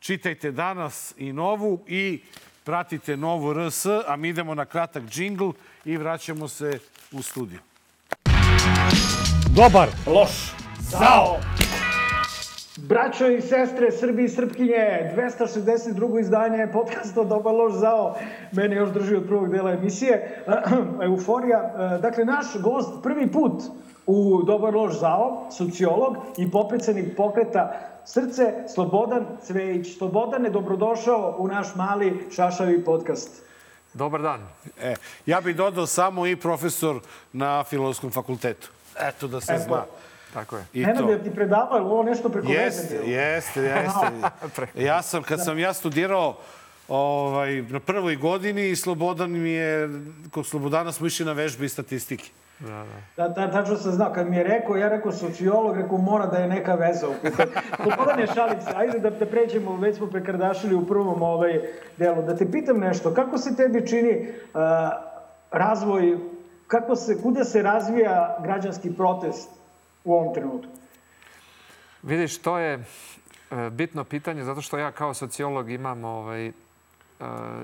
čitajte danas i novu i pratite novu RS, a mi idemo na kratak džingl i vraćamo se u studiju. Dobar, loš, zao. Braćo i sestre, Srbi i Srpkinje, 262. izdanje podcasta Dobar loš zao. Mene još drži od prvog dela emisije. Euforija. Dakle, naš gost prvi put u Dobar loš zao, sociolog i popredsednik pokreta Srce, Slobodan Cvejić. Slobodane, dobrodošao u naš mali šašavi podcast. Dobar dan. E, ja bih dodao samo i profesor na Filozofskom fakultetu. Eto da se Eto. zna. Tako je. I Nenad, to. je ti predavao, je li ovo nešto preko Jeste, veze bilo? jeste, jeste. Ja sam, kad sam ja studirao ovaj, na prvoj godini, Slobodan mi je, kod Slobodana smo išli na vežbe i statistike. Da, da. Da, da, tačno sam znao. Kad mi je rekao, ja rekao sociolog, rekao mora da je neka veza. Slobodan je šalim se. Ajde da, da pređemo, već smo prekardašili u prvom ovaj delu. Da te pitam nešto, kako se tebi čini uh, razvoj, kako se, kuda se razvija građanski protest u ovom trenutku? Vidiš, to je e, bitno pitanje zato što ja kao sociolog imam ovaj, e,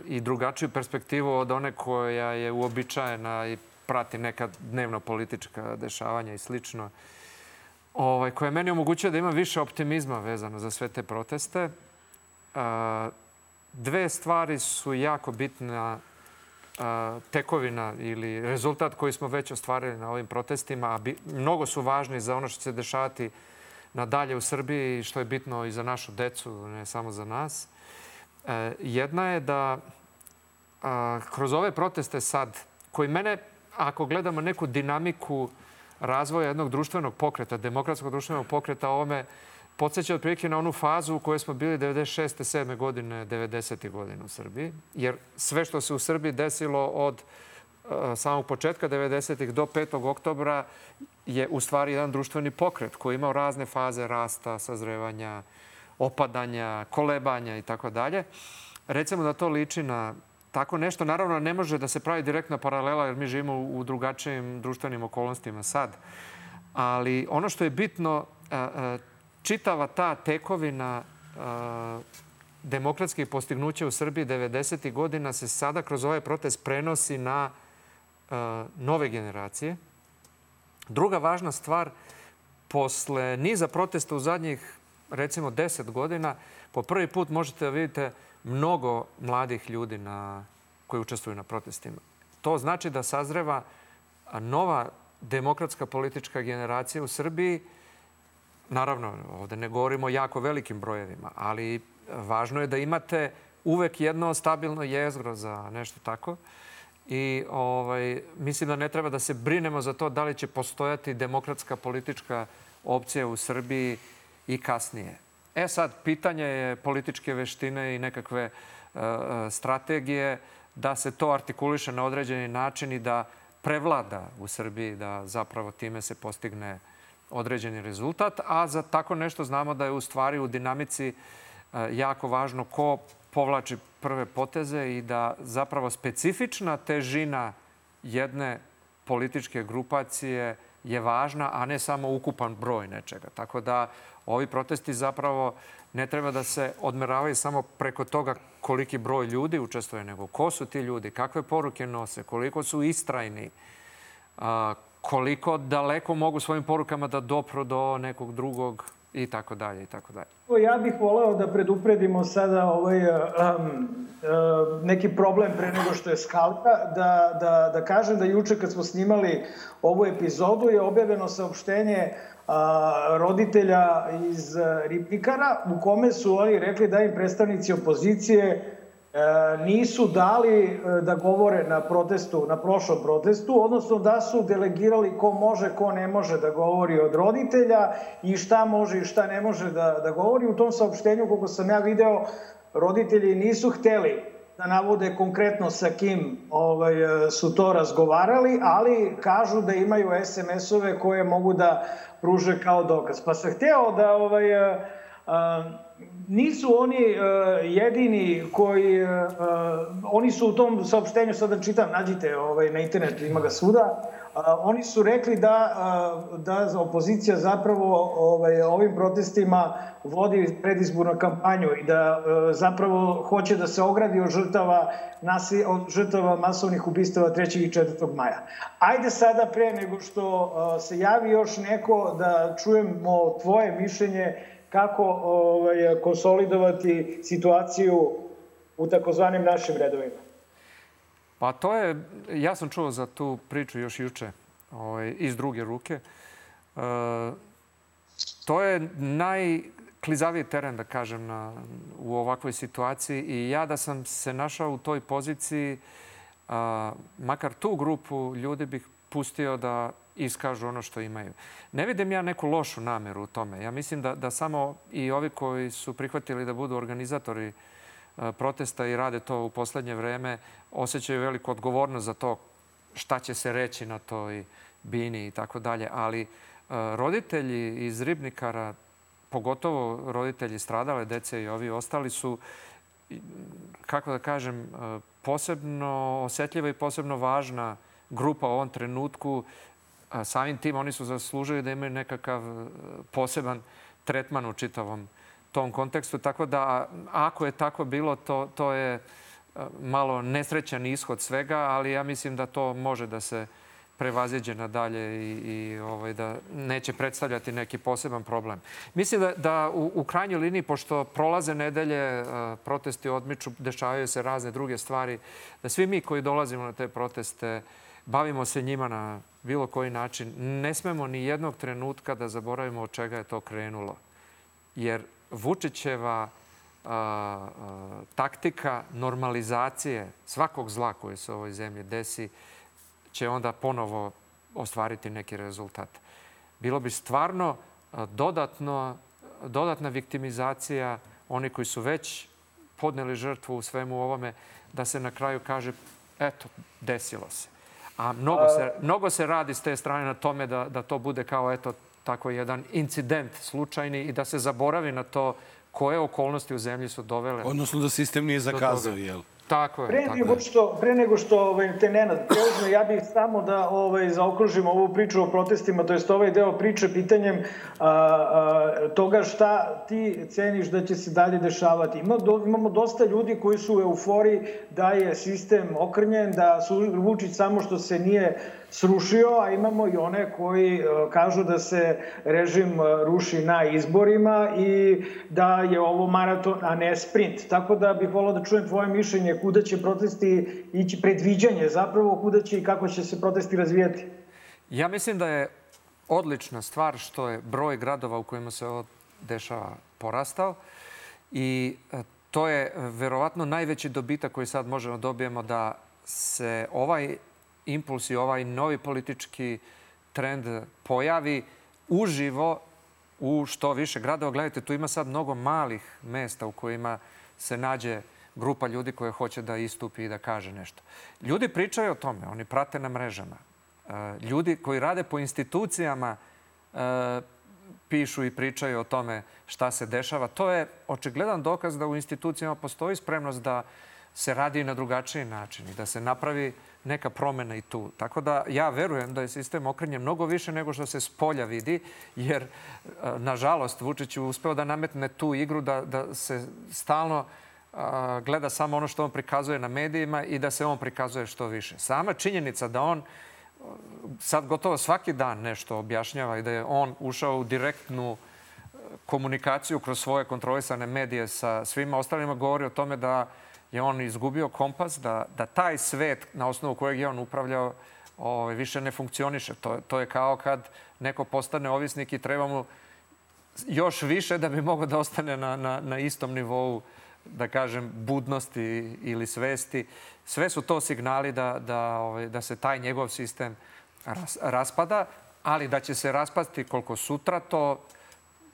i drugačiju perspektivu od one koja je uobičajena i prati neka dnevno politička dešavanja i slično. Ovaj, koja meni omogućuje da imam više optimizma vezano za sve te proteste. E, Dve stvari su jako bitna a, tekovina ili rezultat koji smo već ostvarili na ovim protestima, a bi, mnogo su važni za ono što će se dešavati nadalje u Srbiji što je bitno i za našu decu, ne samo za nas. E, jedna je da a, kroz ove proteste sad, koji mene, ako gledamo neku dinamiku razvoja jednog društvenog pokreta, demokratskog društvenog pokreta, ovome podsjeća otprilike na onu fazu u kojoj smo bili 96. 7. godine, 90. godine u Srbiji. Jer sve što se u Srbiji desilo od uh, samog početka 90. do 5. oktobra je u stvari jedan društveni pokret koji je imao razne faze rasta, sazrevanja, opadanja, kolebanja i tako dalje. Recimo da to liči na tako nešto. Naravno, ne može da se pravi direktna paralela jer mi živimo u, drugačijim društvenim okolnostima sad. Ali ono što je bitno, a, a, čitava ta tekovina demokratskih postignuća u Srbiji 90. godina se sada kroz ovaj protest prenosi na nove generacije. Druga važna stvar, posle niza protesta u zadnjih recimo 10 godina, po prvi put možete da vidite mnogo mladih ljudi na, koji učestvuju na protestima. To znači da sazreva nova demokratska politička generacija u Srbiji. Naravno, ovde ne govorimo o jako velikim brojevima, ali važno je da imate uvek jedno stabilno jezgro za nešto tako. i ovaj, mislim da ne treba da se brinemo za to da li će postojati demokratska politička opcija u Srbiji i kasnije. E sad, pitanje je političke veštine i nekakve uh, strategije da se to artikuliše na određeni način i da prevlada u Srbiji, da zapravo time se postigne određeni rezultat. A za tako nešto znamo da je u stvari u dinamici uh, jako važno ko povlači prve poteze i da zapravo specifična težina jedne političke grupacije je važna, a ne samo ukupan broj nečega. Tako da ovi protesti zapravo ne treba da se odmeravaju samo preko toga koliki broj ljudi učestvuje, nego ko su ti ljudi, kakve poruke nose, koliko su istrajni, koliko daleko mogu svojim porukama da dopru do nekog drugog i tako dalje i tako dalje. Ja bih voleo da predupredimo sada ovaj, um, um, neki problem pre nego što je skalka, da, da, da kažem da juče kad smo snimali ovu epizodu je objavljeno saopštenje a, roditelja iz Ribnikara u kome su oni rekli da im predstavnici opozicije nisu dali e, da govore na protestu, na prošlom protestu, odnosno da su delegirali ko može, ko ne može da govori od roditelja i šta može i šta ne može da, da govori. U tom saopštenju, koliko sam ja video, roditelji nisu hteli da navode konkretno sa kim ovaj, su to razgovarali, ali kažu da imaju SMS-ove koje mogu da pruže kao dokaz. Pa sam hteo da ovaj, nisu oni uh, jedini koji, uh, oni su u tom saopštenju, sada da čitam, nađite ovaj, na internetu, ima ga svuda, uh, oni su rekli da, uh, da opozicija zapravo ovaj, ovim protestima vodi predizbornu kampanju i da uh, zapravo hoće da se ogradi od žrtava, nasi, od žrtava masovnih ubistava 3. i 4. maja. Ajde sada pre nego što uh, se javi još neko da čujemo tvoje mišljenje kako ovaj, konsolidovati situaciju u takozvanim našim redovima? Pa to je, ja sam čuo za tu priču još juče ovaj, iz druge ruke. E, to je najklizaviji teren, da kažem, na, u ovakvoj situaciji i ja da sam se našao u toj poziciji, a, makar tu grupu ljudi bih pustio da iskažu ono što imaju. Ne vidim ja neku lošu nameru u tome. Ja mislim da, da samo i ovi koji su prihvatili da budu organizatori e, protesta i rade to u poslednje vreme, osjećaju veliku odgovornost za to šta će se reći na toj bini i tako dalje. Ali e, roditelji iz Ribnikara, pogotovo roditelji stradale dece i ovi ostali su, kako da kažem, e, posebno osetljiva i posebno važna grupa u ovom trenutku a samim tim oni su zaslužili da imaju nekakav e, poseban tretman u čitavom tom kontekstu. Tako da ako je tako bilo, to, to je e, malo nesrećan ishod svega, ali ja mislim da to može da se prevaziđe nadalje i, i ovaj, da neće predstavljati neki poseban problem. Mislim da, da u, u krajnjoj liniji, pošto prolaze nedelje, uh, protesti odmiču, dešavaju se razne druge stvari, da svi mi koji dolazimo na te proteste bavimo se njima na bilo koji način. Ne smemo ni jednog trenutka da zaboravimo od čega je to krenulo. Jer Vučićeva a, a, taktika normalizacije svakog zla koje se u ovoj zemlji desi će onda ponovo ostvariti neki rezultat. Bilo bi stvarno dodatno, dodatna viktimizacija oni koji su već podneli žrtvu u svemu ovome, da se na kraju kaže, eto, desilo se. A mnogo se, mnogo se radi s te strane na tome da, da to bude kao eto tako jedan incident slučajni i da se zaboravi na to koje okolnosti u zemlji su dovele. Odnosno da sistem nije zakazao, jel? Tako je. Pre tako nego što, pre nego što ovaj, te Nenad preuzme, ja bih samo da ovaj, zaokružim ovu priču o protestima, to jest ovaj deo priče pitanjem a, a, toga šta ti ceniš da će se dalje dešavati. Ima, do, imamo dosta ljudi koji su u euforiji da je sistem okrnjen, da su Vučić samo što se nije srušio, a imamo i one koji e, kažu da se režim e, ruši na izborima i da je ovo maraton, a ne sprint. Tako da bih volao da čujem tvoje mišljenje kuda će protesti ići, predviđanje zapravo kuda će i kako će se protesti razvijati. Ja mislim da je odlična stvar što je broj gradova u kojima se ovo dešava porastao i e, to je verovatno najveći dobitak koji sad možemo dobijemo da se ovaj impuls i ovaj novi politički trend pojavi uživo u što više gradova. Gledajte, tu ima sad mnogo malih mesta u kojima se nađe grupa ljudi koja hoće da istupi i da kaže nešto. Ljudi pričaju o tome, oni prate na mrežama. E, ljudi koji rade po institucijama e, pišu i pričaju o tome šta se dešava. To je očigledan dokaz da u institucijama postoji spremnost da se radi na drugačiji način i da se napravi neka promena i tu. Tako da ja verujem da je sistem okrenjen mnogo više nego što se s polja vidi, jer e, nažalost Vučić je uspeo da nametne tu igru da, da se stalno a, gleda samo ono što on prikazuje na medijima i da se on prikazuje što više. Sama činjenica da on sad gotovo svaki dan nešto objašnjava i da je on ušao u direktnu e, komunikaciju kroz svoje kontrolisane medije sa svima ostalima govori o tome da je on izgubio kompas, da, da taj svet na osnovu kojeg je on upravljao ovaj, više ne funkcioniše. To, to je kao kad neko postane ovisnik i treba mu još više da bi mogao da ostane na, na, na istom nivou da kažem, budnosti ili svesti. Sve su to signali da, da, ovaj, da se taj njegov sistem ras, raspada, ali da će se raspasti koliko sutra, to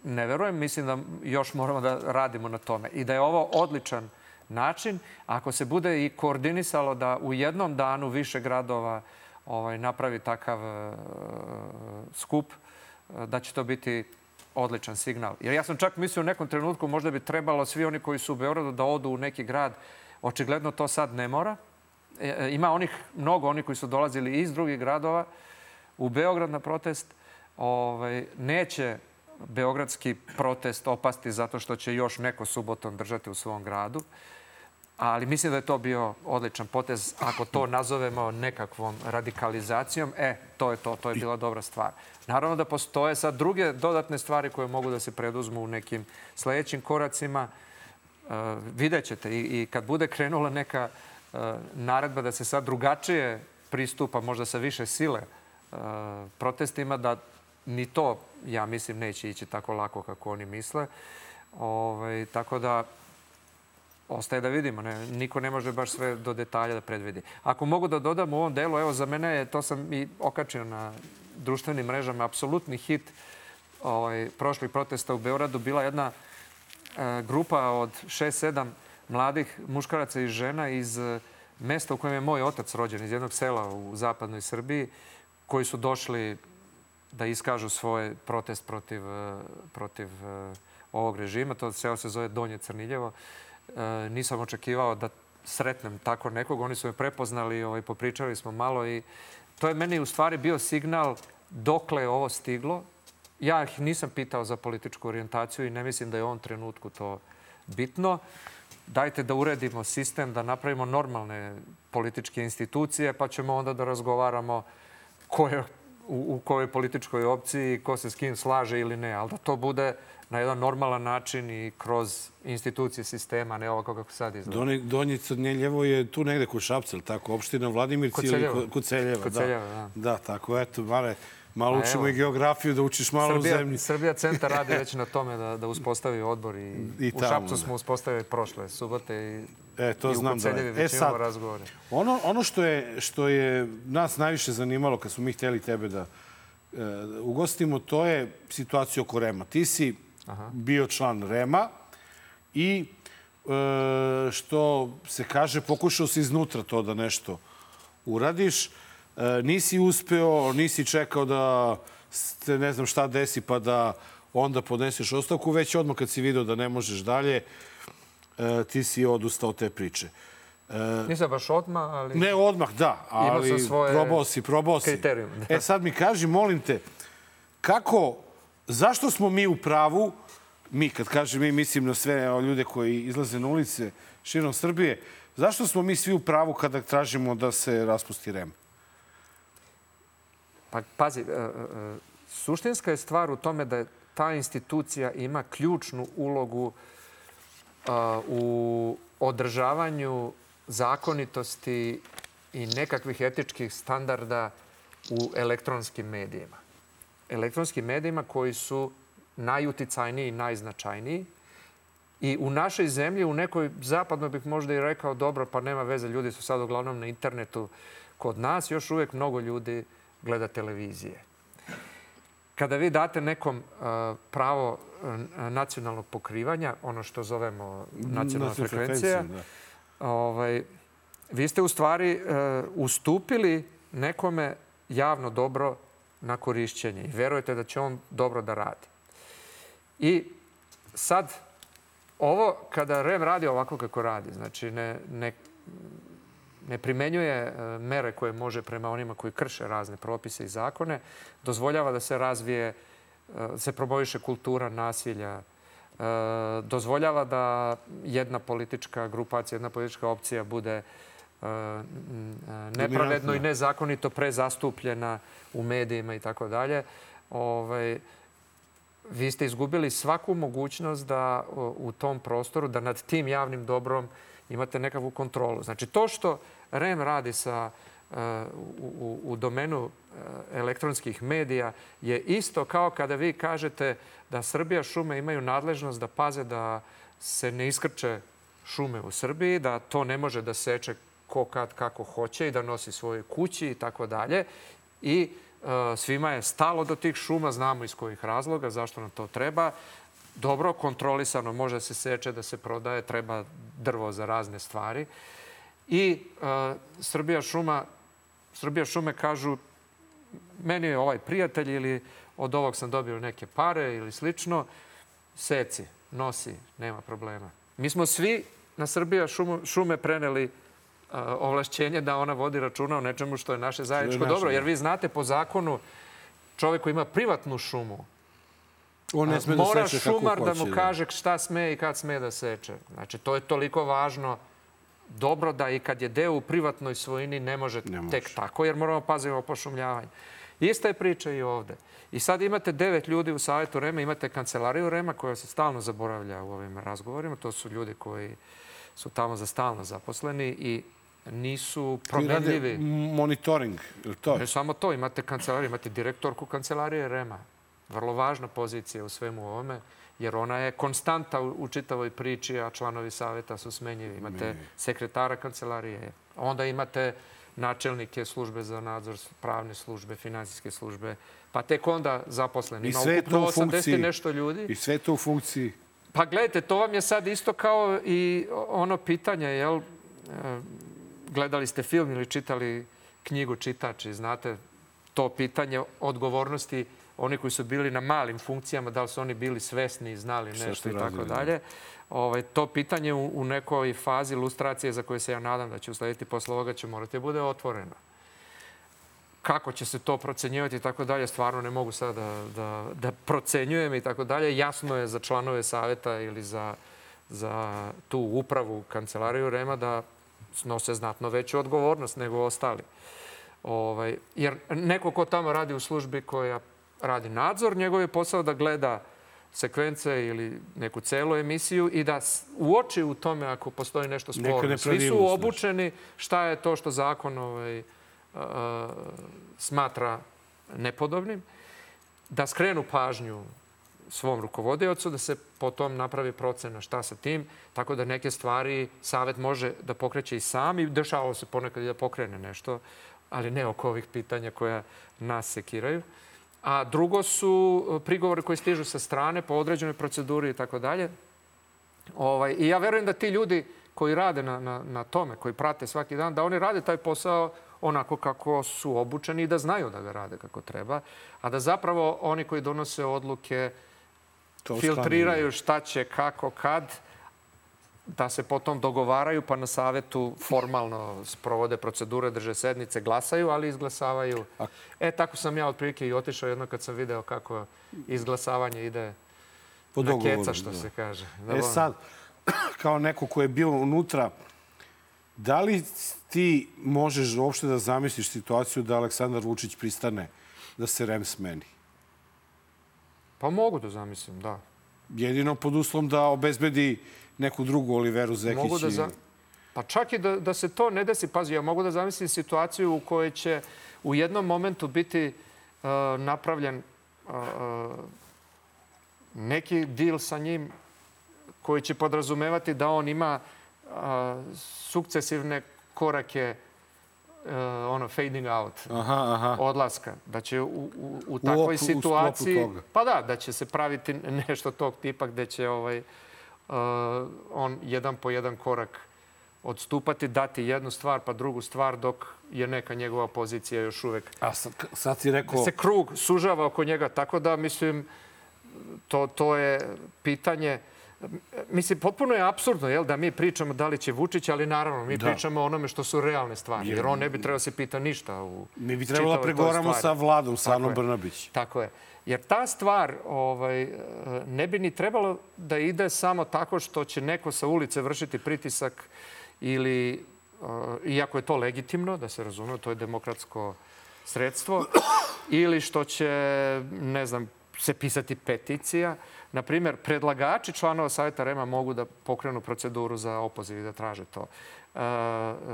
ne verujem. Mislim da još moramo da radimo na tome. I da je ovo odličan način. Ako se bude i koordinisalo da u jednom danu više gradova ovaj, napravi takav uh, skup, da će to biti odličan signal. Jer ja sam čak mislio u nekom trenutku možda bi trebalo svi oni koji su u Beogradu da odu u neki grad. Očigledno to sad ne mora. E, e, ima onih, mnogo onih koji su dolazili iz drugih gradova u Beograd na protest. Ovaj, neće beogradski protest opasti zato što će još neko subotom držati u svom gradu. Ali mislim da je to bio odličan potez. Ako to nazovemo nekakvom radikalizacijom, e, to je to. To je bila dobra stvar. Naravno da postoje sad druge dodatne stvari koje mogu da se preduzmu u nekim sledećim koracima. Uh, vidjet ćete i, i kad bude krenula neka uh, naredba da se sad drugačije pristupa, možda sa više sile uh, protestima, da ni to, ja mislim, neće ići tako lako kako oni misle. Ovaj, tako da ostaje da vidimo. Ne, niko ne može baš sve do detalja da predvidi. Ako mogu da dodam u ovom delu, evo za mene je, to sam i okačio na društvenim mrežama, apsolutni hit ovaj, prošlih protesta u Beogradu bila jedna e, grupa od 6-7 mladih muškaraca i žena iz e, mesta u kojem je moj otac rođen, iz jednog sela u zapadnoj Srbiji, koji su došli da iskažu svoj protest protiv, e, protiv e, ovog režima. To selo se zove Donje Crniljevo. E, nisam očekivao da sretnem tako nekog. Oni su me prepoznali, ovaj, popričali smo malo i to je meni u stvari bio signal dokle je ovo stiglo. Ja ih nisam pitao za političku orijentaciju i ne mislim da je u ovom trenutku to bitno. Dajte da uredimo sistem, da napravimo normalne političke institucije, pa ćemo onda da razgovaramo ko je u, u kojoj političkoj opciji, ko se s kim slaže ili ne. Ali da to bude na jedan normalan način i kroz institucije sistema, ne ovako kako sad izgleda. Donji, Donji Crnjeljevo je tu negde kod Šapca, tako, opština Vladimirci ili kod Celjeva. Kod Celjeva, da. Da, tako, eto, mare, malo učimo evo, i geografiju, da učiš malo Srbija, u zemlji. Srbija centar radi već na tome da, da uspostavi odbor i, I u Šapcu da. smo uspostavili prošle subote i E, to I znam da je. E sad, razgovore. ono, ono što, je, što je nas najviše zanimalo kad smo mi hteli tebe da e, ugostimo, to je situacija oko Rema. Ti si Aha. bio član Rema i e, što se kaže, pokušao si iznutra to da nešto uradiš. E, nisi uspeo, nisi čekao da se ne znam šta desi pa da onda podneseš ostavku, već odmah kad si video da ne možeš dalje, e, ti si odustao te priče. E, Nisam baš odmah, ali... Ne odmah, da, ali svoje probao si, probao si. Kriterijum. Da. E sad mi kaži, molim te, kako Zašto smo mi u pravu, mi, kad kažem mi, mislim na sve ljude koji izlaze na ulice širom Srbije, zašto smo mi svi u pravu kada tražimo da se raspusti REM? Pa, pazi, e, e, suštinska je stvar u tome da ta institucija ima ključnu ulogu e, u održavanju zakonitosti i nekakvih etičkih standarda u elektronskim medijima elektronskim medijima koji su najuticajniji i najznačajniji I u našoj zemlji, u nekoj zapadnoj bih možda i rekao, dobro, pa nema veze, ljudi su sad uglavnom na internetu. Kod nas još uvek mnogo ljudi gleda televizije. Kada vi date nekom uh, pravo uh, nacionalnog pokrivanja, ono što zovemo nacionalna frekvencija, da. ovaj, vi ste u stvari uh, ustupili nekome javno dobro na korišćenje i verujete da će on dobro da radi. I sad, ovo kada REM radi ovako kako radi, znači ne, ne, ne primenjuje e, mere koje može prema onima koji krše razne propise i zakone, dozvoljava da se razvije, e, se promoviše kultura nasilja, e, dozvoljava da jedna politička grupacija, jedna politička opcija bude nepravedno i nezakonito prezastupljena u medijima i tako dalje. Ovaj, vi ste izgubili svaku mogućnost da u tom prostoru, da nad tim javnim dobrom imate nekakvu kontrolu. Znači, to što REM radi sa, uh, u, u domenu uh, elektronskih medija je isto kao kada vi kažete da Srbija šume imaju nadležnost da paze da se ne iskrče šume u Srbiji, da to ne može da seče ko kad kako hoće i da nosi svoje kući i tako dalje. I uh, svima je stalo do tih šuma, znamo iz kojih razloga, zašto nam to treba. Dobro, kontrolisano, može da se seče, da se prodaje, treba drvo za razne stvari. I uh, Srbija šuma, Srbija šume kažu meni je ovaj prijatelj ili od ovog sam dobio neke pare ili slično, seci, nosi, nema problema. Mi smo svi na Srbija šumu, šume preneli uh, ovlašćenje da ona vodi računa o nečemu što je naše zajedničko dobro. Jer vi znate po zakonu čovjek koji ima privatnu šumu, On ne sme da mora seče šumar kako da hoće, mu kaže šta sme i kad sme da seče. Znači, to je toliko važno dobro da i kad je deo u privatnoj svojini ne može, Ne može. tek tako, jer moramo paziti o pošumljavanju. Ista je priča i ovde. I sad imate devet ljudi u Savjetu Rema, imate kancelariju Rema koja se stalno zaboravlja u ovim razgovorima. To su ljudi koji su tamo za stalno zaposleni i nisu promenljivi. monitoring, je li to? Ne samo to, imate kancelariju, imate direktorku kancelarije Rema. Vrlo važna pozicija u svemu ovome, jer ona je konstanta u, čitavoj priči, a članovi saveta su smenjivi. Imate sekretara kancelarije, onda imate načelnike službe za nadzor, pravne službe, finansijske službe, pa tek onda zaposleni. I Ima sve to u 80 i funkciji. nešto ljudi. I sve to u funkciji Pa gledajte, to vam je sad isto kao i ono pitanje, jel, e, gledali ste film ili čitali knjigu čitači, znate, to pitanje odgovornosti oni koji su bili na malim funkcijama, da li su oni bili svesni i znali nešto i tako da. dalje. Ovaj, to pitanje u, u nekoj fazi ilustracije za koje se ja nadam da će uslediti posle ovoga će morati da bude otvoreno. Kako će se to procenjivati i tako dalje, stvarno ne mogu sada da, da, da procenjujem i tako dalje. Jasno je za članove saveta ili za, za tu upravu kancelariju Rema da snose znatno veću odgovornost nego ostali. Ovaj, jer neko ko tamo radi u službi koja radi nadzor, njegov je posao da gleda sekvence ili neku celu emisiju i da uoči u tome ako postoji nešto sporno. Svi su obučeni šta je to što zakon ovaj, a, smatra nepodobnim, da skrenu pažnju svom rukovodiocu, da se potom napravi procena šta sa tim, tako da neke stvari savet može da pokreće i sam i dešavalo se ponekad i da pokrene nešto, ali ne oko ovih pitanja koja nas sekiraju. A drugo su e, prigovori koji stižu sa strane po određenoj proceduri i tako dalje. Ovaj, I ja verujem da ti ljudi koji rade na, na, na tome, koji prate svaki dan, da oni rade taj posao onako kako su obučeni i da znaju da ga rade kako treba, a da zapravo oni koji donose odluke To filtriraju šta će, kako, kad, da se potom dogovaraju pa na savetu formalno sprovode procedure, drže sednice, glasaju, ali izglasavaju. E, tako sam ja otprilike i otišao jedno kad sam video kako izglasavanje ide Po na dogovoru, keca, što da. se kaže. E sad, kao neko ko je bio unutra, da li ti možeš uopšte da zamisliš situaciju da Aleksandar Vučić pristane da se REM smeni? Pa mogu da zamislim, da. Jedino pod uslovom da obezbedi neku drugu Oliveru Zekić. Mogu da za... Pa čak i da, da se to ne desi, pazi, ja mogu da zamislim situaciju u kojoj će u jednom momentu biti uh, napravljen uh, uh, neki deal sa njim koji će podrazumevati da on ima a, sukcesivne korake uh, ono fading out, aha, aha. odlaska. Da će u, u, u takvoj u situaciji... Pa da, da će se praviti nešto tog tipa gde će ovaj, uh, on jedan po jedan korak odstupati, dati jednu stvar pa drugu stvar dok je neka njegova pozicija još uvek. A sad, sad si rekao... Se krug sužava oko njega, tako da mislim to, to je pitanje Mislim, potpuno je absurdno jel, da mi pričamo da li će Vučić, ali naravno mi da. pričamo o onome što su realne stvari. Jer on ne bi trebao se pita ništa u Mi bi trebalo da pregovaramo sa vladom, sa Anom Brnabić. Tako je. Jer ta stvar ovaj, ne bi ni trebalo da ide samo tako što će neko sa ulice vršiti pritisak ili, iako je to legitimno, da se razume, to je demokratsko sredstvo, ili što će, ne znam, se pisati peticija. Na primjer, predlagači članova Savjeta Rema mogu da pokrenu proceduru za opoziv i da traže to. E,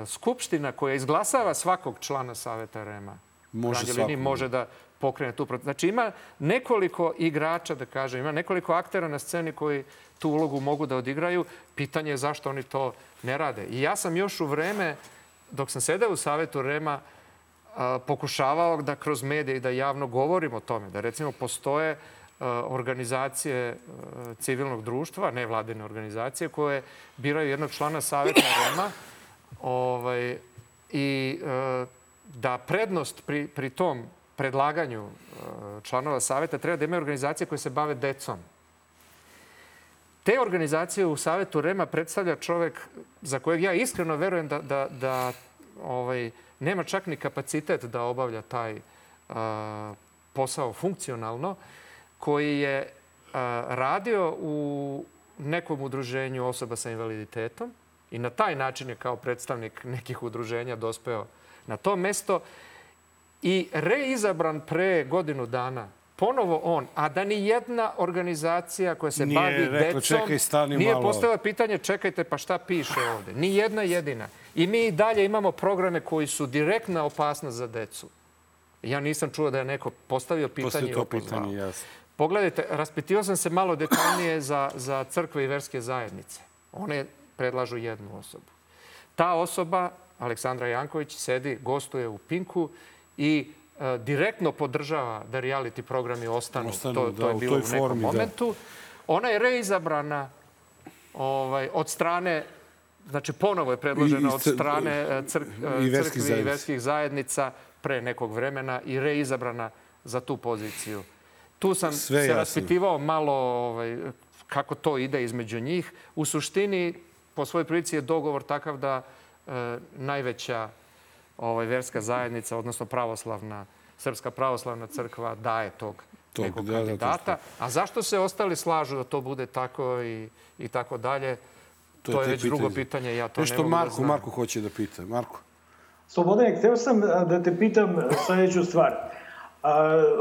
Skupština koja izglasava svakog člana Savjeta Rema može, liniji, može da pokrene tu proceduru. Znači ima nekoliko igrača, da kažem, ima nekoliko aktera na sceni koji tu ulogu mogu da odigraju. Pitanje je zašto oni to ne rade. I ja sam još u vreme, dok sam sedeo u Savjetu Rema, pokušavao da kroz medije i da javno govorim o tome, da recimo postoje organizacije civilnog društva, nevladine organizacije, koje biraju jednog člana Saveta Rema ovaj, i da prednost pri, pri tom predlaganju članova Saveta treba da imaju organizacije koje se bave decom. Te organizacije u Savetu Rema predstavlja čovek za kojeg ja iskreno verujem da, da, da ovaj, nema čak ni kapacitet da obavlja taj a, posao funkcionalno, koji je a, radio u nekom udruženju osoba sa invaliditetom i na taj način je kao predstavnik nekih udruženja dospeo na to mesto i reizabran pre godinu dana ponovo on, a da ni jedna organizacija koja se nije bavi rekla, decom čekaj, nije malo. postavila pitanje čekajte pa šta piše ovde. Ni jedna jedina. I mi i dalje imamo programe koji su direktna opasnost za decu. Ja nisam čuo da je neko postavio pitanje i to pitanje, jasno. Pogledajte, raspitivao sam se malo detaljnije za, za crkve i verske zajednice. One predlažu jednu osobu. Ta osoba, Aleksandra Janković, sedi, gostuje u Pinku i e, direktno podržava da reality programi ostanu. Ostanu, to, da, to je u bilo toj u nekom formi, da. momentu. Ona je reizabrana ovaj, od strane Znači, ponovo je predložena od strane e, cr, i e, crkvi i verskih zajednica pre nekog vremena i reizabrana za tu poziciju. Tu sam Sve se jasno. raspitivao malo ovaj, kako to ide između njih. U suštini, po svojoj prilici je dogovor takav da e, najveća ovaj, verska zajednica, odnosno pravoslavna, Srpska pravoslavna crkva daje tog, Tog, nekog da, da, kandidata. A zašto se ostali slažu da to bude tako i, i tako dalje? To, to je te već drugo pitanje, ja to Nešto ne mogu Marko, da znam. Marko hoće da pita. Marko. Slobodane, hteo sam da te pitam sledeću stvar.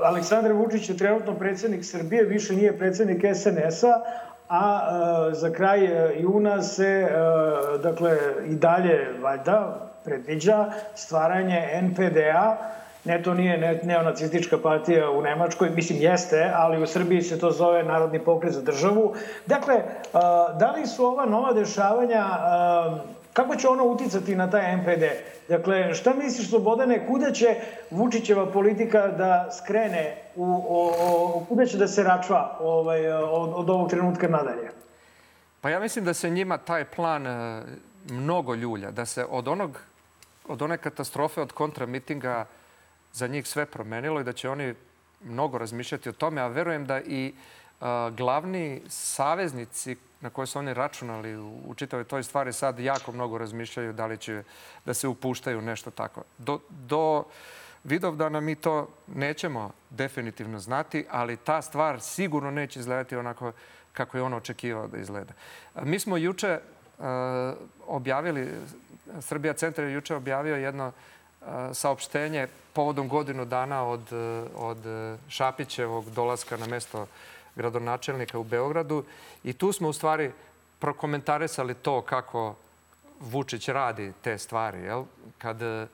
Aleksandar Vučić je trenutno predsednik Srbije, više nije predsednik SNS-a, a, za kraj juna se, dakle, i dalje, valjda, predviđa stvaranje NPD-a, ne, to nije ne, neonacistička partija u Nemačkoj, mislim jeste, ali u Srbiji se to zove Narodni pokret za državu. Dakle, da li su ova nova dešavanja, kako će ono uticati na taj NPD? Dakle, šta misliš, Slobodane, kuda će Vučićeva politika da skrene, u, o, o, kuda će da se račva ovaj, od, od ovog trenutka nadalje? Pa ja mislim da se njima taj plan e, mnogo ljulja, da se od onog od one katastrofe od kontramitinga za njih sve promenilo i da će oni mnogo razmišljati o tome, a verujem da i a, glavni saveznici na koje su oni računali u, u čitavoj toj stvari sad jako mnogo razmišljaju da li će da se upuštaju nešto tako. Do, do Vidovdana mi to nećemo definitivno znati, ali ta stvar sigurno neće izgledati onako kako je on očekivao da izgleda. Mi smo juče objavili, Srbija centar je juče objavio jedno a, saopštenje povodom godinu dana od, od Šapićevog dolaska na mesto gradonačelnika u Beogradu i tu smo u stvari prokomentarisali to kako Vučić radi te stvari. Jel? Kad e,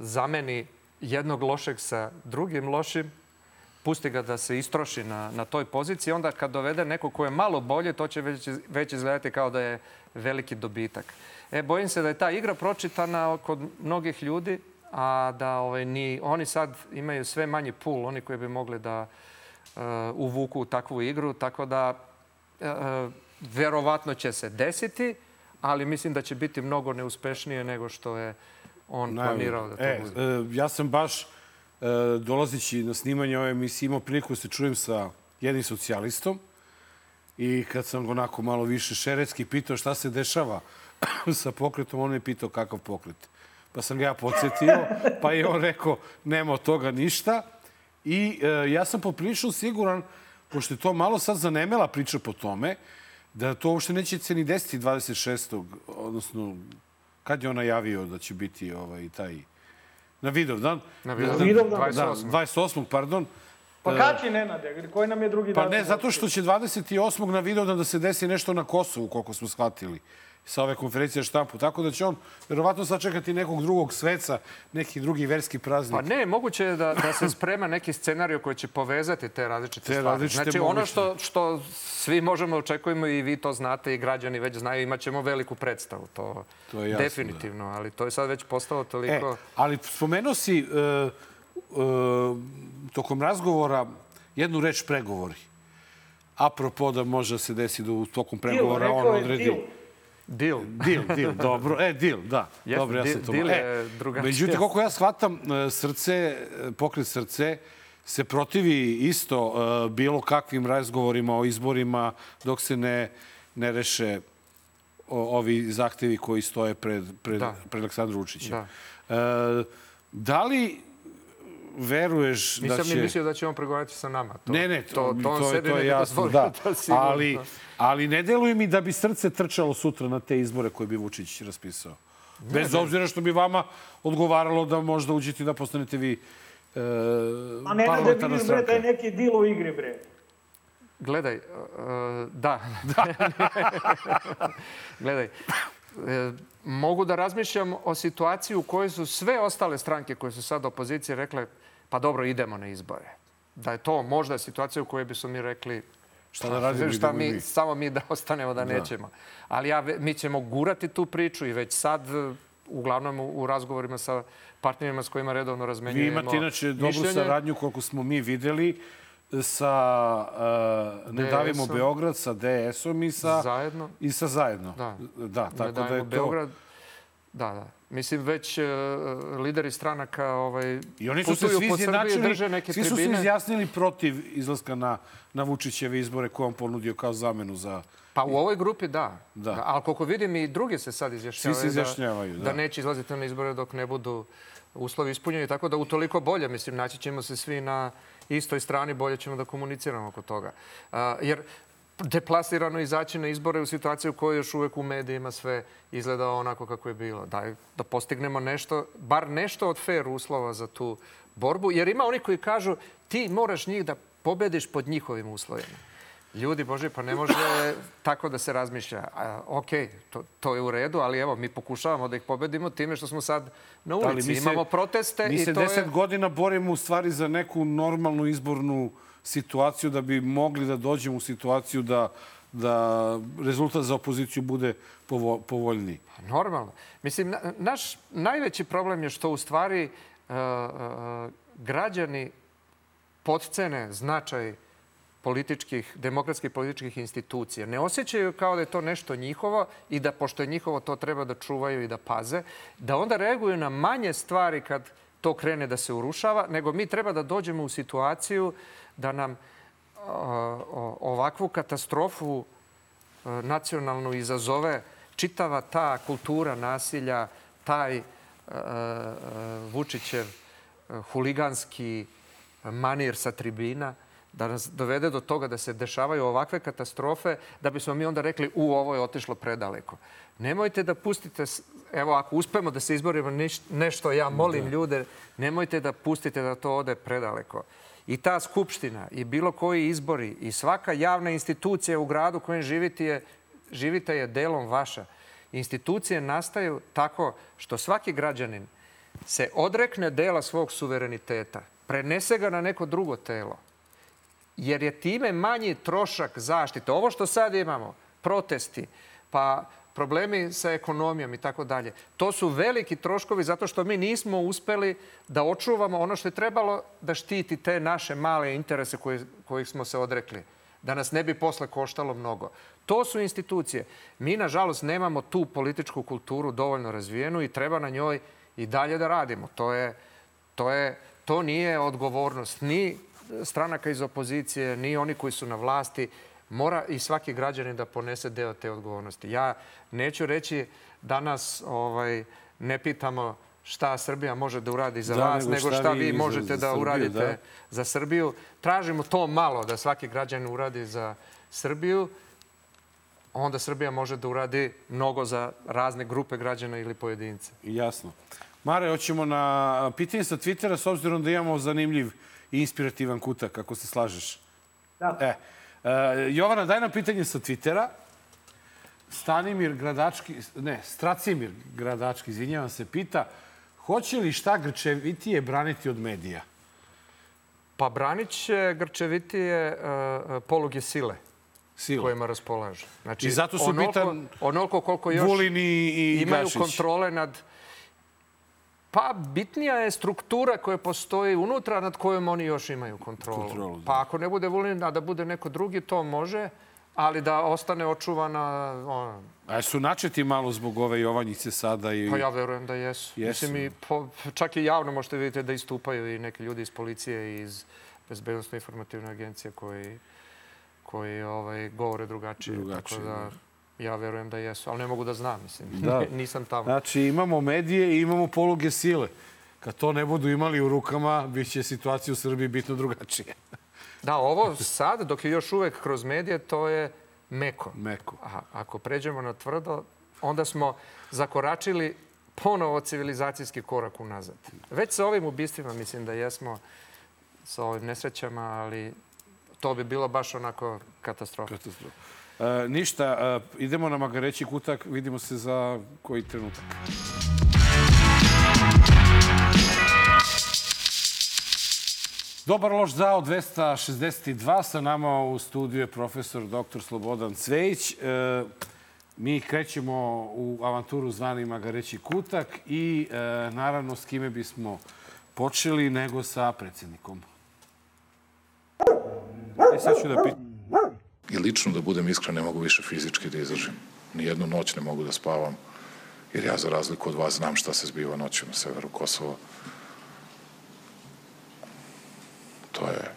zameni jednog lošeg sa drugim lošim, pusti ga da se istroši na, na toj poziciji. Onda kad dovede neko ko je malo bolje, to će već, već izgledati kao da je veliki dobitak. E, bojim se da je ta igra pročitana kod mnogih ljudi, a da ovaj, ni oni sad imaju sve manji pul, oni koji bi mogli da uh, uvuku takvu igru, tako da uh, verovatno će se desiti, ali mislim da će biti mnogo neuspešnije nego što je on Najbolj. planirao da to e, bude. E, ja sam baš e, dolazići na snimanje ove emisije imao priliku da se čujem sa jednim socijalistom i kad sam onako malo više šeretski pitao šta se dešava sa pokretom, on je pitao kakav pokret. Pa sam ga ja podsjetio, pa je on rekao nema od toga ništa. I e, ja sam poprilično siguran, pošto je to malo sad zanemela priča po tome, da to uopšte neće se ni desiti 26. odnosno kad je on najavio da će biti ovaj, taj na Vidovdan. Na Vidovdan, da, 28. Da, 28. pardon. Pa kad će Nenade? Koji nam je drugi Pa datum? ne, zato što će 28. na Vidovdan da se desi nešto na Kosovu, koliko smo shvatili sa ove konferencije štampu. Tako da će on verovatno sačekati nekog drugog sveca, neki drugi verski praznik. Pa ne, moguće je da, da se sprema neki scenario koji će povezati te različite Te stvari. različite znači ono mogućnosti. što, što svi možemo očekujemo i vi to znate i građani već znaju, imat ćemo veliku predstavu. To, To je jasno, definitivno, ali to je sad već postalo toliko... E, ali spomenuo si e, e, tokom razgovora jednu reč pregovori. Apropo da može da se desi da u tokom pregovora rekao on odredi... deal. Deal. Dil, dil, dobro. E, dil, da. Jeste, dobro, ja sam to... dil E, je drugačije. Međutim, koliko ja shvatam, e, srce, e, pokret srce, se protivi isto e, bilo kakvim razgovorima o izborima dok se ne, ne reše o, ovi zahtevi koji stoje pred, pred, Da. pred Aleksandru Vučićem. Da. E, da li veruješ Nisam da će... ni mislio da će on pregovarati sa nama. To, Ne, ne, to, to, to, on to, je, sebi to ne je jasno, dozvolio da. sigurno. ali, ali ne deluje mi da bi srce trčalo sutra na te izbore koje bi Vučić raspisao. Bez obzira što bi vama odgovaralo da možda uđete i da postanete vi e, A ne da vidiš, bre, da je neki deal u igri, bre. Gledaj, uh, da. Gledaj, e, mogu da razmišljam o situaciji u kojoj su sve ostale stranke koje su sad opozicije rekle pa dobro, idemo na izbore. Da je to možda situacija u kojoj bi su mi rekli Šta da radimo, šta mi, mi. samo mi da ostanemo da nećemo. Ali ja, mi ćemo gurati tu priču i već sad e, uglavnom u, razgovorima sa partnerima s kojima redovno Vi razmenjujemo imate inače dobru mišljenje. saradnju, koliko smo mi videli, sa uh, Ne davimo. Beograd, sa DS-om i sa... Zajedno. I sa zajedno. Da. da Ne tako da dajemo je to... Beograd. Da, da. Mislim, već uh, lideri stranaka ovaj, I oni su se svi po Srbiji, drže neke svi su se izjasnili protiv izlaska na, na Vučićeve izbore koje on ponudio kao zamenu za... Pa u ovoj grupi da. Da. Ali koliko vidim i drugi se sad izjašnjavaju, Svi se izjašnjavaju, da, da. da neće izlaziti na izbore dok ne budu uslovi ispunjeni. Tako da utoliko bolje, mislim, naći ćemo se svi na istoj strani, bolje ćemo da komuniciramo oko toga. Jer deplasirano izaći na izbore u situaciju u kojoj još uvek u medijima sve izgleda onako kako je bilo. Daj, da postignemo nešto, bar nešto od fair uslova za tu borbu. Jer ima oni koji kažu ti moraš njih da pobediš pod njihovim uslovima. Ljudi, Bože, pa ne može tako da se razmišlja. A, ok, to, to je u redu, ali evo, mi pokušavamo da ih pobedimo time što smo sad na Ali ulici. mi se- Imamo proteste Mi i se to deset je... godina borimo u stvari za neku normalnu izbornu situaciju da bi mogli da dođemo u situaciju da, da rezultat za opoziciju bude povo, povoljniji. Normalno. Mislim, na, naš najveći problem je što u stvari uh, uh, građani podcene značaj političkih, demokratskih političkih institucija. Ne osjećaju kao da je to nešto njihovo i da, pošto je njihovo, to treba da čuvaju i da paze, da onda reaguju na manje stvari kad to krene da se urušava, nego mi treba da dođemo u situaciju da nam uh, ovakvu katastrofu uh, nacionalnu izazove čitava ta kultura nasilja, taj uh, Vučićev huliganski manir sa tribina, da nas dovede do toga da se dešavaju ovakve katastrofe, da bismo mi onda rekli u, ovo je otišlo predaleko. Nemojte da pustite, evo ako uspemo da se izborimo niš- nešto, ja molim ljude, nemojte da pustite da to ode predaleko. I ta skupština i bilo koji izbori i svaka javna institucija u gradu kojem živite je, živite je delom vaša. Institucije nastaju tako što svaki građanin se odrekne dela svog suvereniteta, prenese ga na neko drugo telo jer je time manji trošak zaštite. Ovo što sad imamo, protesti, pa problemi sa ekonomijom i tako dalje. To su veliki troškovi zato što mi nismo uspeli da očuvamo ono što je trebalo da štiti te naše male interese koje, kojih smo se odrekli. Da nas ne bi posle koštalo mnogo. To su institucije. Mi, nažalost, nemamo tu političku kulturu dovoljno razvijenu i treba na njoj i dalje da radimo. To, je, to, je, to nije odgovornost ni stranaka iz opozicije, ni oni koji su na vlasti mora i svaki građanin da ponese deo te odgovornosti. Ja neću reći danas ovaj, ne pitamo šta Srbija može da uradi za da, vas, nego šta, šta vi možete za, za da Srbiju, uradite da. za Srbiju. Tražimo to malo da svaki građanin uradi za Srbiju. Onda Srbija može da uradi mnogo za razne grupe građana ili pojedince. Jasno. Mare, hoćemo na pitanje sa Twittera, s obzirom da imamo zanimljiv i inspirativan kutak, ako se slažeš. Da. E, Uh, Jovana, daj nam pitanje sa Twittera. Stanimir Gradački, ne, Stracimir Gradački, izvinjavam se, pita hoće li šta grčevitije braniti od medija? Pa branit će grčevitije uh, poluge sile sile. kojima raspolaže. Znači, I zato su onoliko, bitan onoliko koliko još Vulin i, i imaju Gašić. kontrole nad Pa bitnija je struktura koja postoji unutra nad kojom oni još imaju kontrolu. kontrolu da. Pa ako ne bude Vulin, a da bude neko drugi, to može, ali da ostane očuvana... Ono. A su načeti malo zbog ove Jovanjice sada? I... Pa ja verujem da jesu. jesu. Mislim, i po, čak i javno možete vidjeti da istupaju i neki ljudi iz policije i iz bezbednostno informativne agencije koji, koji ovaj, govore drugačije. drugačije Tako da, da Ja verujem da jesu, ali ne mogu da znam, mislim. Da. Nisam tamo. Znači, imamo medije i imamo poluge sile. Kad to ne budu imali u rukama, bit će situacija u Srbiji bitno drugačije. Da, ovo sad, dok je još uvek kroz medije, to je meko. Meko. A ako pređemo na tvrdo, onda smo zakoračili ponovo civilizacijski korak unazad. Već sa ovim ubistvima mislim da jesmo sa ovim nesrećama, ali to bi bilo baš onako katastrofa. Katastrofa. E, ništa, e, idemo na Magareći kutak, vidimo se za koji trenutak. Dobar loš zao 262. Sa nama u studiju je profesor dr. Slobodan Cvejić. E, mi krećemo u avanturu zvani Magareći kutak i naravno s kime bismo počeli nego sa predsjednikom. E sad ću da pitam. I lično, da budem iskren, ne mogu više fizički da izdržim. Nijednu noć ne mogu da spavam, jer ja, za razliku od vas, znam šta se zbiva noću na severu Kosova. To je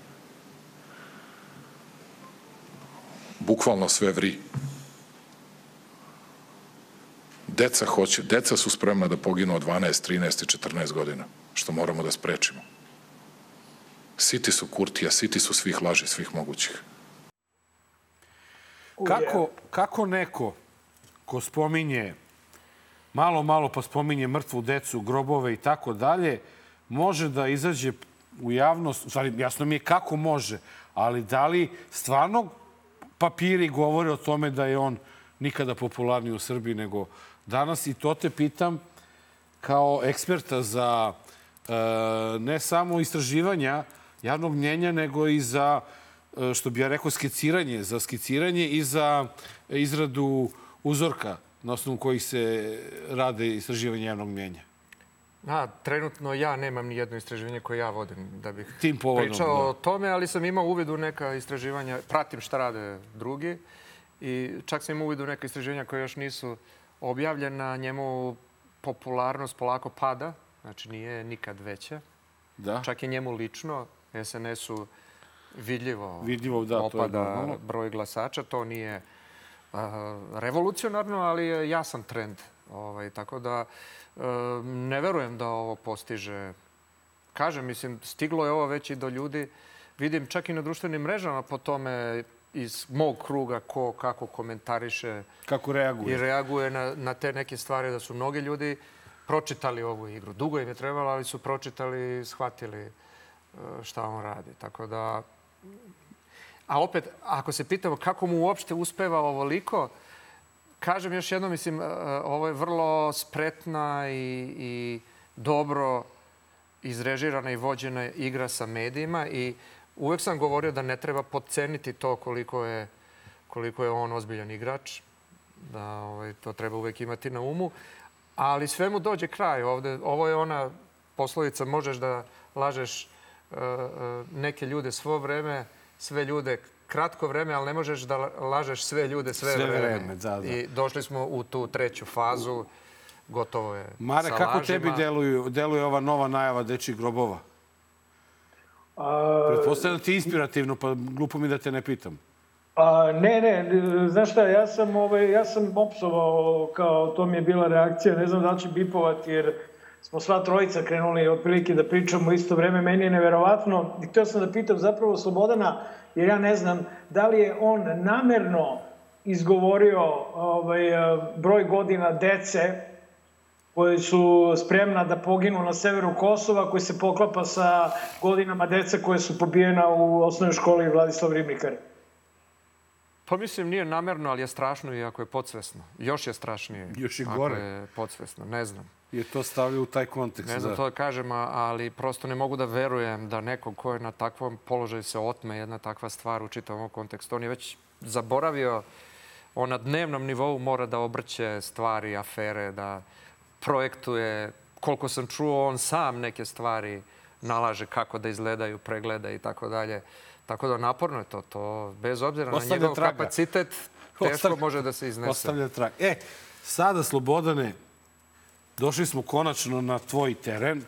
bukvalno sve vri. Deca hoće, deca su spremna da poginu od 12, 13 i 14 godina, što moramo da sprečimo. Siti su kurtija, siti su svih laži, svih mogućih. Kako, kako neko ko spominje malo, malo pa spominje mrtvu decu, grobove i tako dalje, može da izađe u javnost, u stvari jasno mi je kako može, ali da li stvarno papiri govore o tome da je on nikada popularniji u Srbiji nego danas? I to te pitam kao eksperta za e, ne samo istraživanja javnog mnjenja, nego i za što bi ja rekao, skiciranje, za skiciranje i za izradu uzorka na osnovu kojih se rade istraživanje javnog mjenja. A, trenutno ja nemam ni jedno istraživanje koje ja vodim da bih Tim povodom, pričao da. o tome, ali sam imao uvid u neka istraživanja, pratim šta rade drugi i čak sam imao uvid u neka istraživanja koje još nisu objavljena, njemu popularnost polako pada, znači nije nikad veća. Da. Čak i njemu lično, SNS-u vidljivo, vidljivo da, opada to je broj glasača. To nije uh, revolucionarno, ali je jasan trend. Ovaj, tako da uh, ne verujem da ovo postiže. Kažem, mislim, stiglo je ovo već i do ljudi. Vidim čak i na društvenim mrežama po tome iz mog kruga ko kako komentariše kako reaguje i reaguje na, na te neke stvari da su mnogi ljudi pročitali ovu igru. Dugo im je trebalo, ali su pročitali i shvatili šta on radi. Tako da A opet, ako se pitamo kako mu uopšte uspeva ovoliko, kažem još jedno, mislim, e, ovo je vrlo spretna i, i dobro izrežirana i vođena igra sa medijima i uvek sam govorio da ne treba podceniti to koliko je, koliko je on ozbiljan igrač, da ovaj, to treba uvek imati na umu. Ali sve mu dođe kraj. Ovde, ovo je ona poslovica, možeš da lažeš neke ljude svo vreme, sve ljude kratko vreme, ali ne možeš da lažeš sve ljude sve, Sve vreme. vreme, da, da. I došli smo u tu treću fazu. Gotovo je Mare, sa kako lažima. tebi deluju, deluje ova nova najava dečjih grobova? A, Pretpostavljam da ti inspirativno, pa glupo mi da te ne pitam. A, ne, ne, znaš šta, ja sam, ovaj, ja sam opsovao, kao to mi je bila reakcija, ne znam da li će bipovati, jer smo sva trojica krenuli otprilike da pričamo u isto vreme, meni je neverovatno. I htio sam da pitam zapravo Slobodana, jer ja ne znam da li je on namerno izgovorio ovaj, broj godina dece koji su spremna da poginu na severu Kosova, koji se poklapa sa godinama deca koje su pobijena u osnovnoj školi Vladislav Ribnikar. Pa mislim, nije namerno, ali je strašno i ako je podsvesno. Još je strašnije. Još i Ako gore. je podsvesno, ne znam. Je to stavio u taj kontekst. Ne znam da. to da kažem, ali prosto ne mogu da verujem da neko ko je na takvom položaju se otme jedna takva stvar u čitavom kontekstu. On je već zaboravio, on na dnevnom nivou mora da obrće stvari, afere, da projektuje, koliko sam čuo, on sam neke stvari nalaže kako da izgledaju, pregleda i tako dalje. Tako da naporno je to. To bez obzira na Ostavlja njegov traga. kapacitet, teško Ostavlja- može da se iznese. Ostavlja trag. E, sada, Slobodane, došli smo konačno na tvoj teren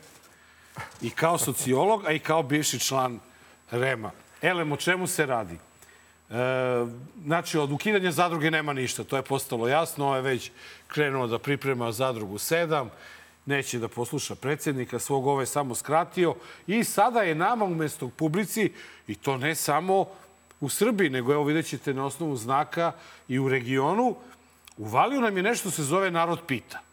i kao sociolog, a i kao bivši član REMA. Elem, o čemu se radi? E, znači, od ukidanja zadruge nema ništa, to je postalo jasno. Ovo je već krenuo da priprema zadrugu 7, neće da posluša predsjednika svog, ovo je samo skratio. I sada je nama umesto publici, i to ne samo u Srbiji, nego evo vidjet ćete na osnovu znaka i u regionu, uvalio nam je nešto se zove Narod pita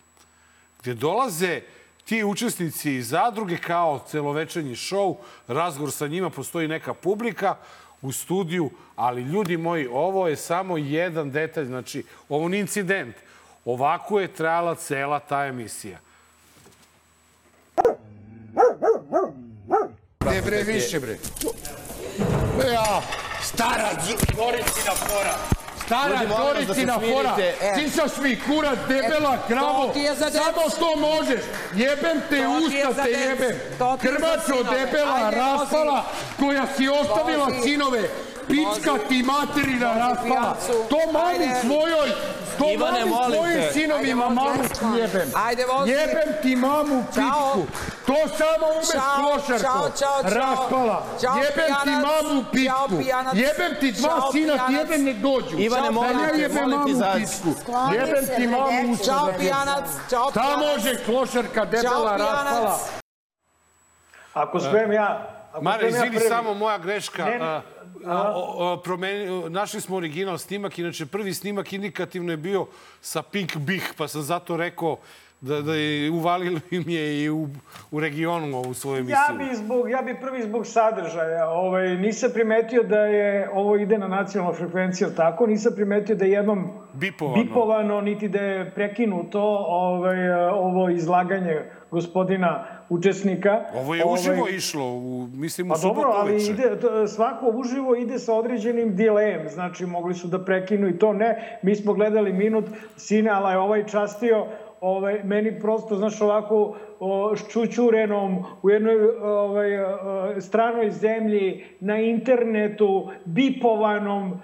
gde dolaze ti učesnici iz zadruge kao celovečernji šou, razgovor sa njima, postoji neka publika u studiju, ali ljudi moji, ovo je samo jedan detalj, znači, ovo nije incident. Ovako je trajala cela ta emisija. Ne bre, više bre. Ja, stara Goricina fora. Stara vas da fora. e. Sisaš mi kurac, debela kravo. ti za decu. Samo što možeš. Jebem te ti usta, te jebem. Ti sinove. debela, raspala, koja si ostavila sinove. Pička ti materina raspala. To mami Ajde. svojoj, to Ivane, molim svojim te. sinovima mamu jebem. Ajde, vozi. Jebem ti mamu pičku. To samo umeš Ćao, klošarko. čao, čao, čao. Raspala. Ćao, Jebem ti mamu pičku. Jebem ti dva Ćao, sina, ti jedan ne dođu. Ivane, Da molim te, jebem mamu pičku. Jebem ti mamu usta. Ćao, jebem. pijanac. Pijanac. može klošarka debela raspala? Ako smem ja... Ako Mare, izvini, samo moja greška. A, promeni, našli smo original snimak, inače prvi snimak indikativno je bio sa Pink Bih, pa sam zato rekao da, da je uvalili im je i u, u regionu ovu svoju emisiju. Ja bi, zbog, ja bi prvi zbog sadržaja. Ovaj, nisam primetio da je ovo ide na nacionalnu frekvenciju tako, nisam primetio da je jednom Bipovano. bipovano niti da je prekinuto ovaj, ovo izlaganje gospodina učesnika. Ovo je Ovaj, uživo išlo, u, mislim, u Pa dobro, subotu ali uveče. ide, svako uživo ide sa određenim dilejem, znači mogli su da prekinu i to ne. Mi smo gledali minut, sine, ali je ovaj častio, ovaj, meni prosto, znaš, ovako o, ščućurenom u jednoj ovaj, stranoj zemlji, na internetu, bipovanom, e,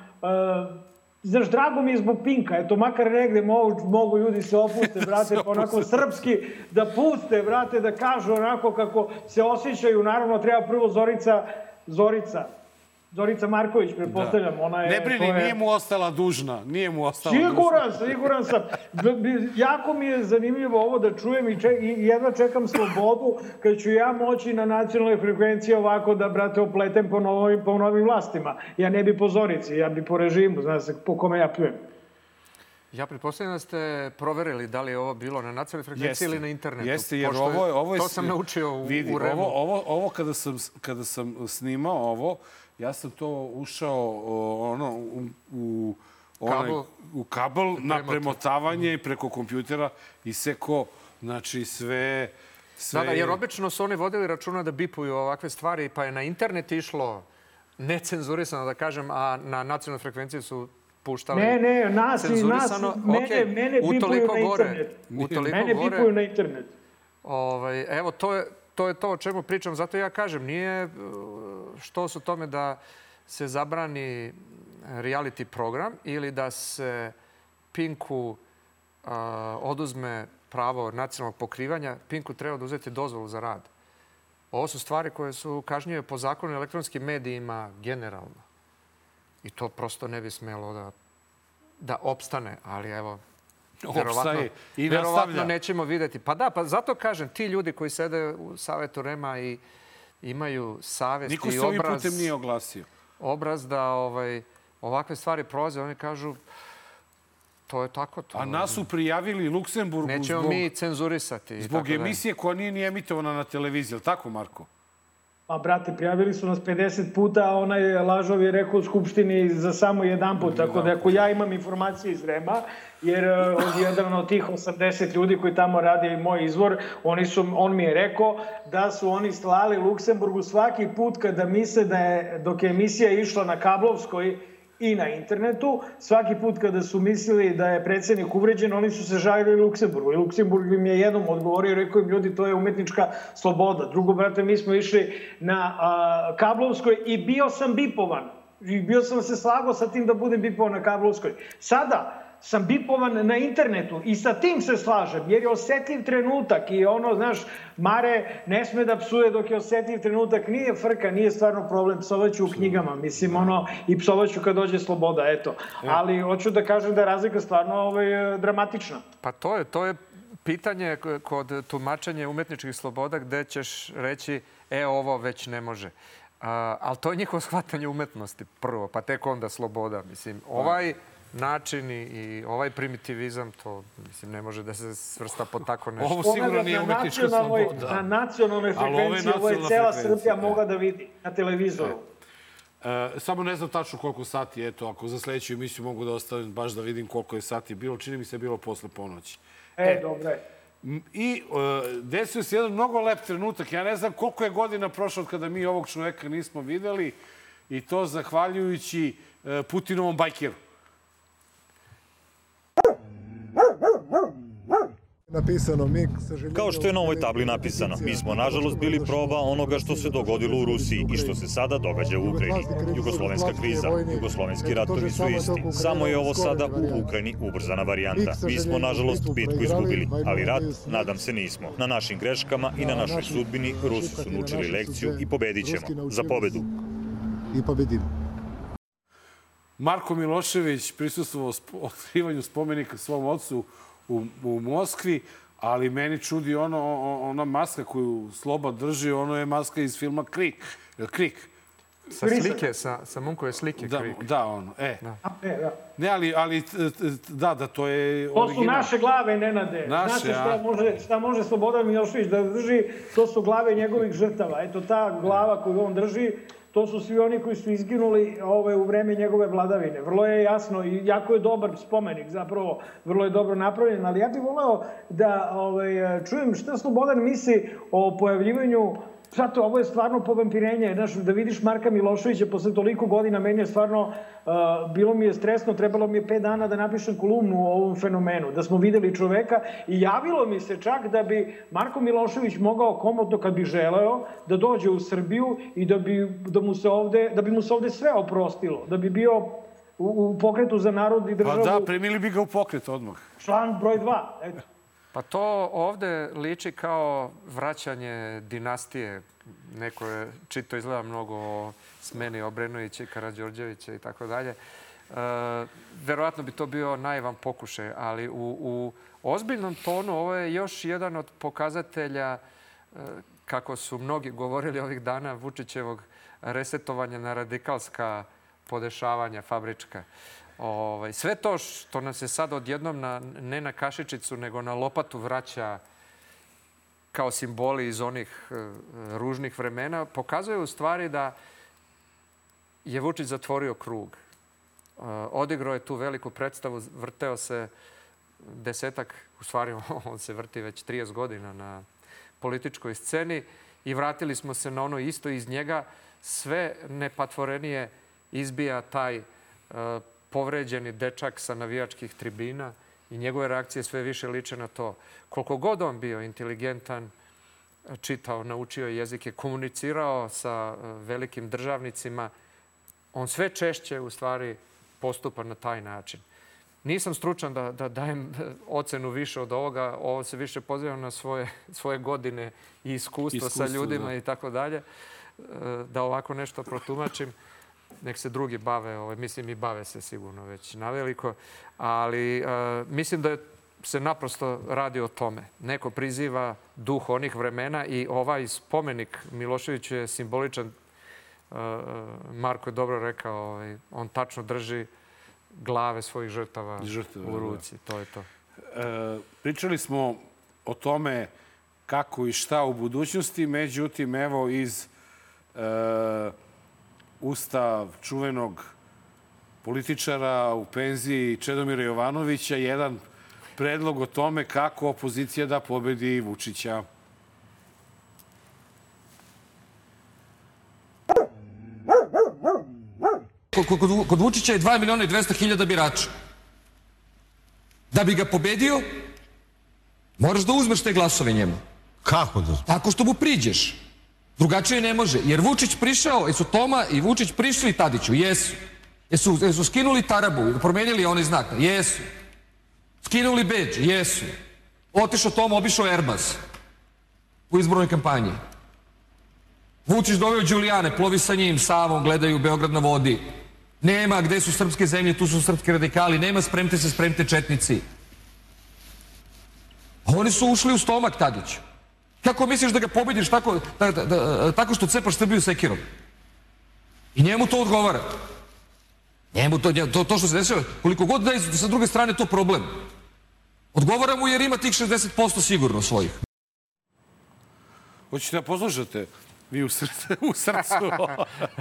Znaš, drago mi je zbog Pinka, eto, makar negde mogu, mogu ljudi se opuste, brate, pa onako srpski, da puste, brate, da kažu onako kako se osjećaju. Naravno, treba prvo Zorica, Zorica, Zorica Marković, pretpostavljam, ona je... Ne brini, je- nije mu ostala dužna. Nije mu ostala dužna. Siguran, siguran sam. Jako mi je zanimljivo ovo da čujem i, če, i jedva čekam slobodu kad ću ja moći na nacionalnoj frekvenciji ovako da, brate, opletem po novim, po novim vlastima. Ja ne bi po Zorici, ja bi po režimu, zna se po kome ja pljujem. Ja pretpostavljam da ste proverili da li je ovo bilo na nacionalnoj frekvenciji ili na internetu. Jeste, jer pošto ovo je... Ovo je to sam naučio u, vidi, u Remu. Ovo, ovo, ovo kada, sam, kada sam snimao ovo, ja sam to ušao o, ono, u, u, onaj, Kabel. u kabel na Premota. premotavanje i preko kompjutera i seko, znači sve... sve Da, da, jer obično su oni vodili računa da bipuju ovakve stvari, pa je na internet išlo necenzurisano, da kažem, a na nacionalnoj frekvenciji su puštali Ne, ne, nas i nas, cenzurisano. mene, Okej, mene bipuju na gore. internet. Utoliko Mene gore. bipuju na internet. Ovaj, evo, to je, to je to o čemu pričam. Zato ja kažem, nije što su tome da se zabrani reality program ili da se Pinku uh, oduzme pravo nacionalnog pokrivanja. Pinku treba oduzeti dozvolu za rad. Ovo su stvari koje su kažnjive po zakonu elektronskim medijima generalno. I to prosto ne bi smelo da, da opstane. Ali evo, verovatno, i verovatno nećemo videti. Pa da, pa zato kažem, ti ljudi koji sede u Savetu Rema i imaju savest Niko i se ovim obraz, putem nije oglasio. obraz da ovaj, ovakve stvari prolaze, oni kažu to je tako. To, A nas su prijavili Luksemburgu Nećemo zbog, mi cenzurisati. zbog emisije koja nije ni emitovana na televiziji. Je li tako, Marko? Pa, brate, prijavili su nas 50 puta, a onaj lažov je rekao u Skupštini za samo jedan put. Tako da ako ja imam informacije iz Rema, jer e, od jedan od tih 80 ljudi koji tamo rade i moj izvor, oni su, on mi je rekao da su oni slali Luksemburgu svaki put kada misle da je, dok je emisija išla na kablovskoj i na internetu, svaki put kada su mislili da je predsednik uvređen, oni su se žalili Luksemburgu. I Luksemburg im je jednom odgovorio i rekao im, ljudi, to je umetnička sloboda. Drugo, brate, mi smo išli na a, kablovskoj i bio sam bipovan. I bio sam se slagao sa tim da budem bipovan na kablovskoj. Sada, sam bipovan na internetu i sa tim se slažem, jer je osetljiv trenutak i ono, znaš, Mare ne sme da psuje dok je osetljiv trenutak, nije frka, nije stvarno problem, psovaću u knjigama, mislim, ono, i psovaću kad dođe sloboda, eto. Ali hoću da kažem da je razlika stvarno ovaj, dramatična. Pa to je, to je pitanje kod tumačenja umetničkih sloboda gde ćeš reći e, ovo već ne može. A, ali to je njihovo shvatanje umetnosti prvo, pa tek onda sloboda. Mislim, ovaj način i, i ovaj primitivizam, to mislim, ne može da se svrsta pod tako nešto. Ovo sigurno nije umetnička nacionalnoj- sloboda. Na nacionalnoj ovo je frekvenciji, ovo je cela Srbija da. mogla da vidi na televizoru. E, samo ne znam tačno koliko sati, eto, ako za sledeću emisiju mogu da ostavim baš da vidim koliko je sati bilo. Čini mi se bilo posle ponoći. E, dobro je. I e, desio se jedan mnogo lep trenutak. Ja ne znam koliko je godina prošlo od kada mi ovog čoveka nismo videli i to zahvaljujući e, Putinovom bajkeru. Napisano mi. Kao što je na ovoj tabli napisano, mi smo nažalost bili proba onoga što se dogodilo u Rusiji i što se sada događa u Ukrajini. Jugoslovenska kriza, jugoslovenski ratovi su isti. Samo je ovo sada u Ukrajini ubrzana varijanta. Mi smo nažalost bitku izgubili, ali rat, nadam se, nismo. Na našim greškama i na našoj sudbini Rusi su naučili lekciju i pobedit ćemo. Za pobedu. I pobedimo. Marko Milošević prisustvovao otkrivanju spomenika svom ocu u, u Moskvi, ali meni čudi ono, ona maska koju Sloba drži, ono je maska iz filma Krik. Krik? Sa slike, sa, sa Munkove slike. Da, Krik. da, ono, e. E, da. Ne, ali, ali da, da, to je To su original. naše glave, Nenade. Naše, Znate a? šta može, šta može Slobodan Milošević da drži? To su glave njegovih žrtava. Eto, ta glava koju on drži, to su svi oni koji su izginuli ove, u vreme njegove vladavine. Vrlo je jasno i jako je dobar spomenik, zapravo vrlo je dobro napravljen, ali ja bih voleo da ovaj, čujem šta Slobodan misli o pojavljivanju Zato ovo je stvarno povampirenje. Znaš, da vidiš Marka Miloševića posle toliko godina, meni je stvarno, uh, bilo mi je stresno, trebalo mi je pet dana da napišem kolumnu o ovom fenomenu, da smo videli čoveka i javilo mi se čak da bi Marko Milošević mogao komodno, kad bi želeo, da dođe u Srbiju i da bi, da mu se ovde, da bi mu se ovde sve oprostilo, da bi bio u, u pokretu za narod i Pa državu da, primili bi ga u pokret odmah. član broj dva. Eto. Pa to ovde liči kao vraćanje dinastije. Neko je čito izgleda mnogo o smeni Obrenovića i Karadžorđevića i tako dalje. E, verovatno bi to bio naivan pokušaj, ali u, u ozbiljnom tonu ovo je još jedan od pokazatelja e, kako su mnogi govorili ovih dana Vučićevog resetovanja na radikalska podešavanja fabrička. Ovaj, sve to što nam se sad odjednom na, ne na kašičicu, nego na lopatu vraća kao simboli iz onih e, ružnih vremena, pokazuje u stvari da je Vučić zatvorio krug. E, odigrao je tu veliku predstavu, vrteo se desetak, u stvari on se vrti već 30 godina na političkoj sceni i vratili smo se na ono isto iz njega. Sve nepatvorenije izbija taj uh, povređeni dečak sa navijačkih tribina i njegove reakcije sve više liče na to. Koliko god on bio inteligentan, čitao, naučio jezike, komunicirao sa velikim državnicima, on sve češće u stvari postupa na taj način. Nisam stručan da, da dajem ocenu više od ovoga. Ovo se više pozivam na svoje, svoje godine i iskustvo, iskustvo sa ljudima da. i tako dalje. E, da ovako nešto protumačim. Nek se drugi bave, ovaj, mislim i bave se sigurno već naveliko. Ali uh, mislim da je se naprosto radi o tome. Neko priziva duh onih vremena i ovaj spomenik Miloševiću je simboličan. Uh, Marko je dobro rekao, ovaj, on tačno drži glave svojih žrtava, žrtava u da. ruci. Da. To je to. E, pričali smo o tome kako i šta u budućnosti, međutim, evo iz e, usta čuvenog političara u penziji Čedomira Jovanovića jedan predlog o tome kako opozicija da pobedi Vučića. Kod, kod, kod Vučića je 2 miliona i 200 hiljada birača. Da bi ga pobedio, moraš da uzmeš te glasove njemu. Kako da? Tako što mu priđeš. Drugačije ne može. Jer Vučić prišao, jesu Toma i Vučić prišli Tadiću? Jesu. Jesu, jesu skinuli tarabu, promenili onaj znak? Jesu. Skinuli bedž? Jesu. Otišao Toma, obišao Erbas u izbornoj kampanji. Vučić doveo Đulijane, plovi sa njim, Savom, gledaju Beograd na vodi. Nema gde su srpske zemlje, tu su srpski radikali. Nema spremte se, spremte četnici. Oni su ušli u stomak Tadiću. Kako misliš da ga pobediš tako, da, da, da, tako što cepaš Srbiju sekirom? I njemu to odgovara. Njemu to, to, to što se desilo, koliko god da je sa druge strane to problem. Odgovara mu jer ima tih 60% sigurno svojih. Hoćete da poslušate vi u, srce, u srcu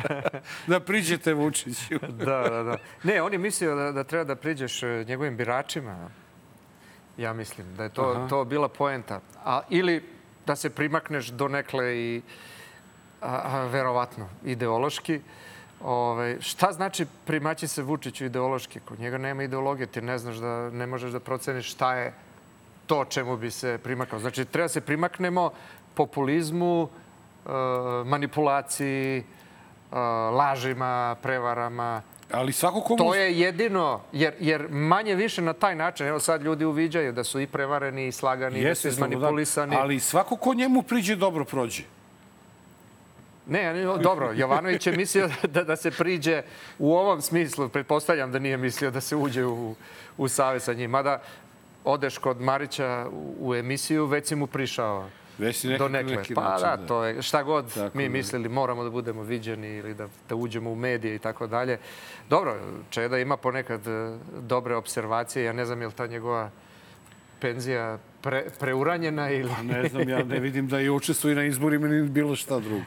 da priđete Vučiću. da, da, da. Ne, on je mislio da, da treba da priđeš e, njegovim biračima. Ja mislim da je to, Aha. to bila poenta. A, ili da se primakneš do nekle i a, a, verovatno ideološki. Ove, šta znači primaći se Vučiću ideološki? Kod njega nema ideologije, ti ne znaš da ne možeš da proceniš šta je to čemu bi se primakao. Znači, treba se primaknemo populizmu, e, manipulaciji, e, lažima, prevarama. Ali svako komu... To je jedino, jer, jer manje više na taj način, evo sad ljudi uviđaju da su i prevareni, i slagani, Jeste, da su izmanipulisani. Da, ali svako ko njemu priđe dobro prođe. Ne, dobro, Jovanović je mislio da, da se priđe u ovom smislu. Pretpostavljam da nije mislio da se uđe u, u savjet sa njim. Mada odeš kod Marića u, u emisiju, već si mu prišao već do nekle. Neki pa način, da, da, to je šta god tako mi da. mislili, moramo da budemo viđeni ili da, da uđemo u medije i tako dalje. Dobro, Čeda ima ponekad e, dobre observacije. Ja ne znam je li ta njegova penzija pre, preuranjena ili... Pa ne znam, ja ne vidim da je učestvuje na izborima ili bilo šta drugo.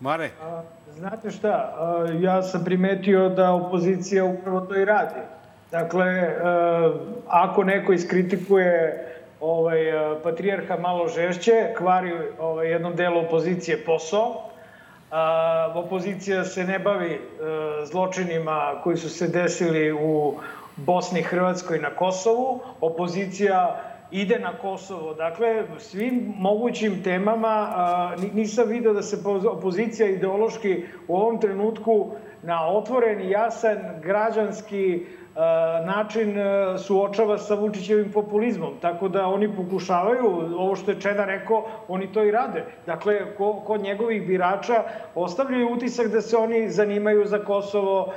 Mare? A, znate šta, a, ja sam primetio da opozicija upravo to i radi. Dakle, a, ako neko iskritikuje ovaj, patrijarha malo žešće, kvari ovaj, jednom delu opozicije posao, a, opozicija se ne bavi a, zločinima koji su se desili u Bosni, Hrvatskoj na Kosovu. Opozicija ide na Kosovo. Dakle, svim mogućim temama a, nisam video da se opozicija ideološki u ovom trenutku na otvoren jasan građanski način suočava sa Vučićevim populizmom. Tako da oni pokušavaju, ovo što je Čeda rekao, oni to i rade. Dakle, kod njegovih birača ostavljaju utisak da se oni zanimaju za Kosovo,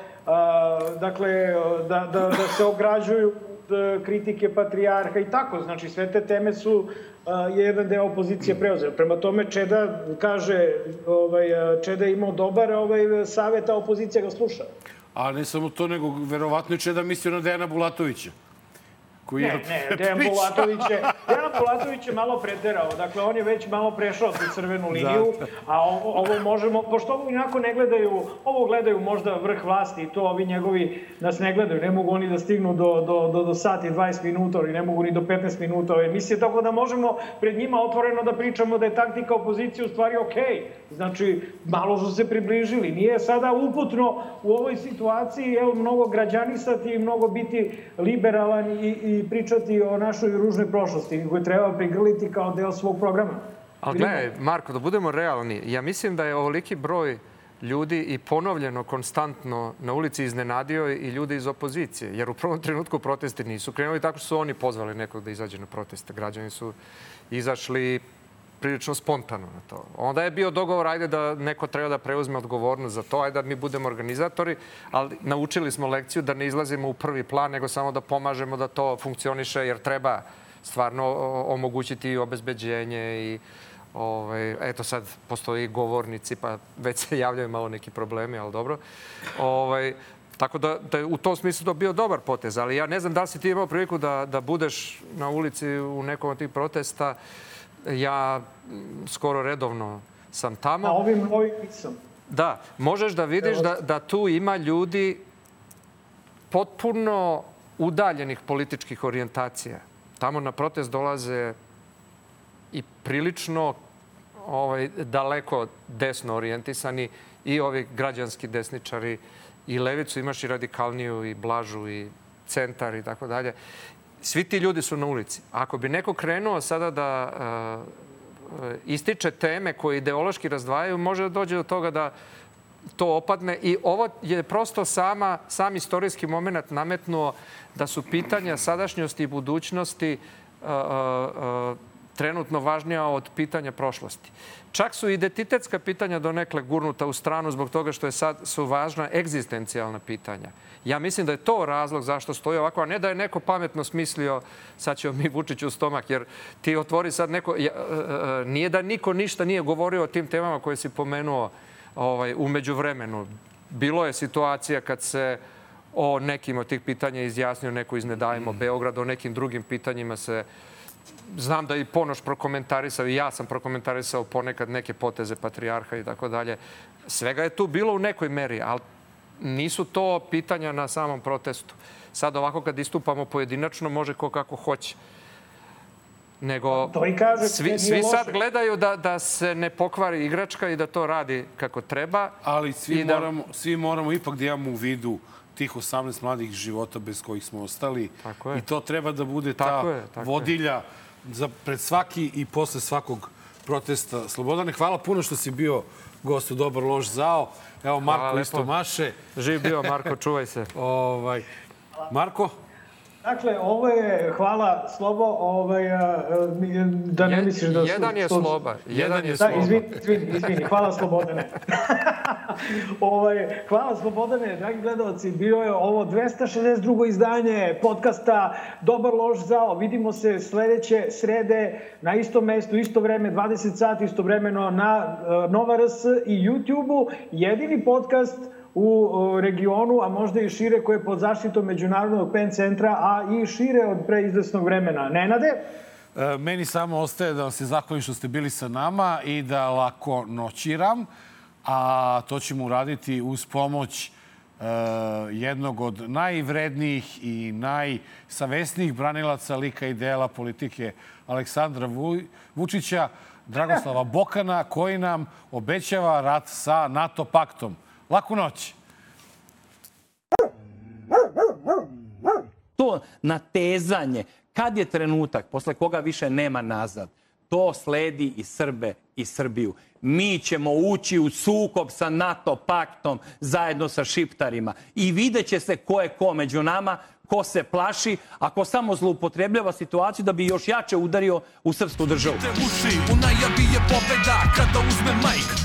dakle, da, da, da se ograđuju E, kritike patrijarha i tako. Znači, sve te teme su je jedan deo opozicije preuzeo. Prema tome, Čeda kaže, ovaj, Čeda je imao dobar ovaj, savjet, a opozicija ga sluša. A ne samo to, nego verovatno je Čeda mislio na Dejana Bulatovića. Koji ne, je ne, Dejan Bulatović je, Dejan Bulatović je malo preterao. Dakle, on je već malo prešao tu crvenu liniju, a ovo, ovo možemo, pošto ovo inako ne gledaju, ovo gledaju možda vrh vlasti i to ovi njegovi nas ne gledaju. Ne mogu oni da stignu do, do, do, do sati 20 minuta, ili ne mogu ni do 15 minuta ove emisije, tako da možemo pred njima otvoreno da pričamo da je taktika opozicije u stvari okej. Okay. Znači, malo su se približili. Nije sada uputno u ovoj situaciji, evo, mnogo građanisati i mnogo biti liberalan i, i i pričati o našoj ružnoj prošlosti, koju treba prigrliti kao deo svog programa. Ali gledaj, Marko, da budemo realni, ja mislim da je ovoliki broj ljudi i ponovljeno, konstantno na ulici iznenadio i ljudi iz opozicije. Jer u prvom trenutku protesti nisu krenuli tako što su oni pozvali nekog da izađe na proteste. Građani su izašli prilično spontano na to. Onda je bio dogovor, ajde da neko treba da preuzme odgovornost za to, ajde da mi budemo organizatori, ali naučili smo lekciju da ne izlazimo u prvi plan, nego samo da pomažemo da to funkcioniše, jer treba stvarno omogućiti obezbeđenje i Ovaj, eto sad postoji govornici, pa već se javljaju malo neki problemi, ali dobro. Ovaj, tako da, da je u tom smislu to bio dobar potez, ali ja ne znam da li si ti imao priliku da, da budeš na ulici u nekom od tih protesta. Uh, ja skoro redovno sam tamo. A ovim, ovim nisam. Da, možeš da vidiš da, da tu ima ljudi potpuno udaljenih političkih orijentacija. Tamo na protest dolaze i prilično ovaj, daleko desno orijentisani i ovi građanski desničari i levicu imaš i radikalniju i blažu i centar i tako dalje. Svi ti ljudi su na ulici. Ako bi neko krenuo sada da uh, ističe teme koje ideološki razdvajaju, može da dođe do toga da to opadne. I ovo je prosto sama, sam istorijski moment nametnuo da su pitanja sadašnjosti i budućnosti uh, uh, trenutno važnija od pitanja prošlosti. Čak su identitetska pitanja donekle gurnuta u stranu zbog toga što je sad, su važna egzistencijalna pitanja. Ja mislim da je to razlog zašto stoji ovako, a ne da je neko pametno smislio sad ćemo mi Vučiću u stomak, jer ti otvori sad neko... E, e, e, nije da niko ništa nije govorio o tim temama koje si pomenuo ovaj, umeđu vremenu. Bilo je situacija kad se o nekim od tih pitanja izjasnio neko iz Nedajmo Beograd, o nekim drugim pitanjima se znam da i Ponoš prokomentarisao i ja sam prokomentarisao ponekad neke poteze patrijarha i tako dalje. Svega je tu bilo u nekoj meri, ali nisu to pitanja na samom protestu. Sad ovako kad istupamo pojedinačno može ko kako hoće. Nego to i kaže, svi, svi sad gledaju da, da se ne pokvari igračka i da to radi kako treba. Ali svi, da... moramo, svi moramo ipak da imamo u vidu tih 18 mladih života bez kojih smo ostali. Tako je. I to treba da bude ta tako je, tako vodilja je. za pred svaki i posle svakog protesta. Slobodane, hvala puno što si bio gost u Dobar lož zao. Evo, Marko hvala isto lepo. maše. Živ bio, Marko, čuvaj se. ovaj, Marko? Dakle, ovo je, hvala Slobo, ovaj, da ne misliš da su... Jedan je Sloba, jedan je Sloba. Da, izvini, izvini, izvini, hvala Slobodane. ovaj, hvala Slobodane, dragi gledalci, bio je ovo 262. izdanje podcasta Dobar lož zao. Vidimo se sledeće srede na istom mestu, isto vreme, 20 sati, istovremeno na Nova RS i YouTube-u. Jedini podcast u regionu, a možda i šire, koje je pod zaštitom Međunarodnog PEN centra, a i šire od preizvesnog vremena. Nenade? E, meni samo ostaje da vam se zahvalim što ste bili sa nama i da lako noćiram, a to ćemo uraditi uz pomoć e, jednog od najvrednijih i najsavesnijih branilaca lika i dela politike Aleksandra Vučića, Dragoslava Bokana, koji nam obećava rat sa NATO paktom. Laku noć. To natezanje, kad je trenutak posle koga više nema nazad, to sledi i Srbe i Srbiju. Mi ćemo ući u sukob sa NATO paktom zajedno sa šiptarima i videće se ko je ko među nama, ko se plaši, a ko samo zloupotrebljava situaciju da bi još jače udario u srpsku državu. Uši, u najavi je pobeda kada uzme majk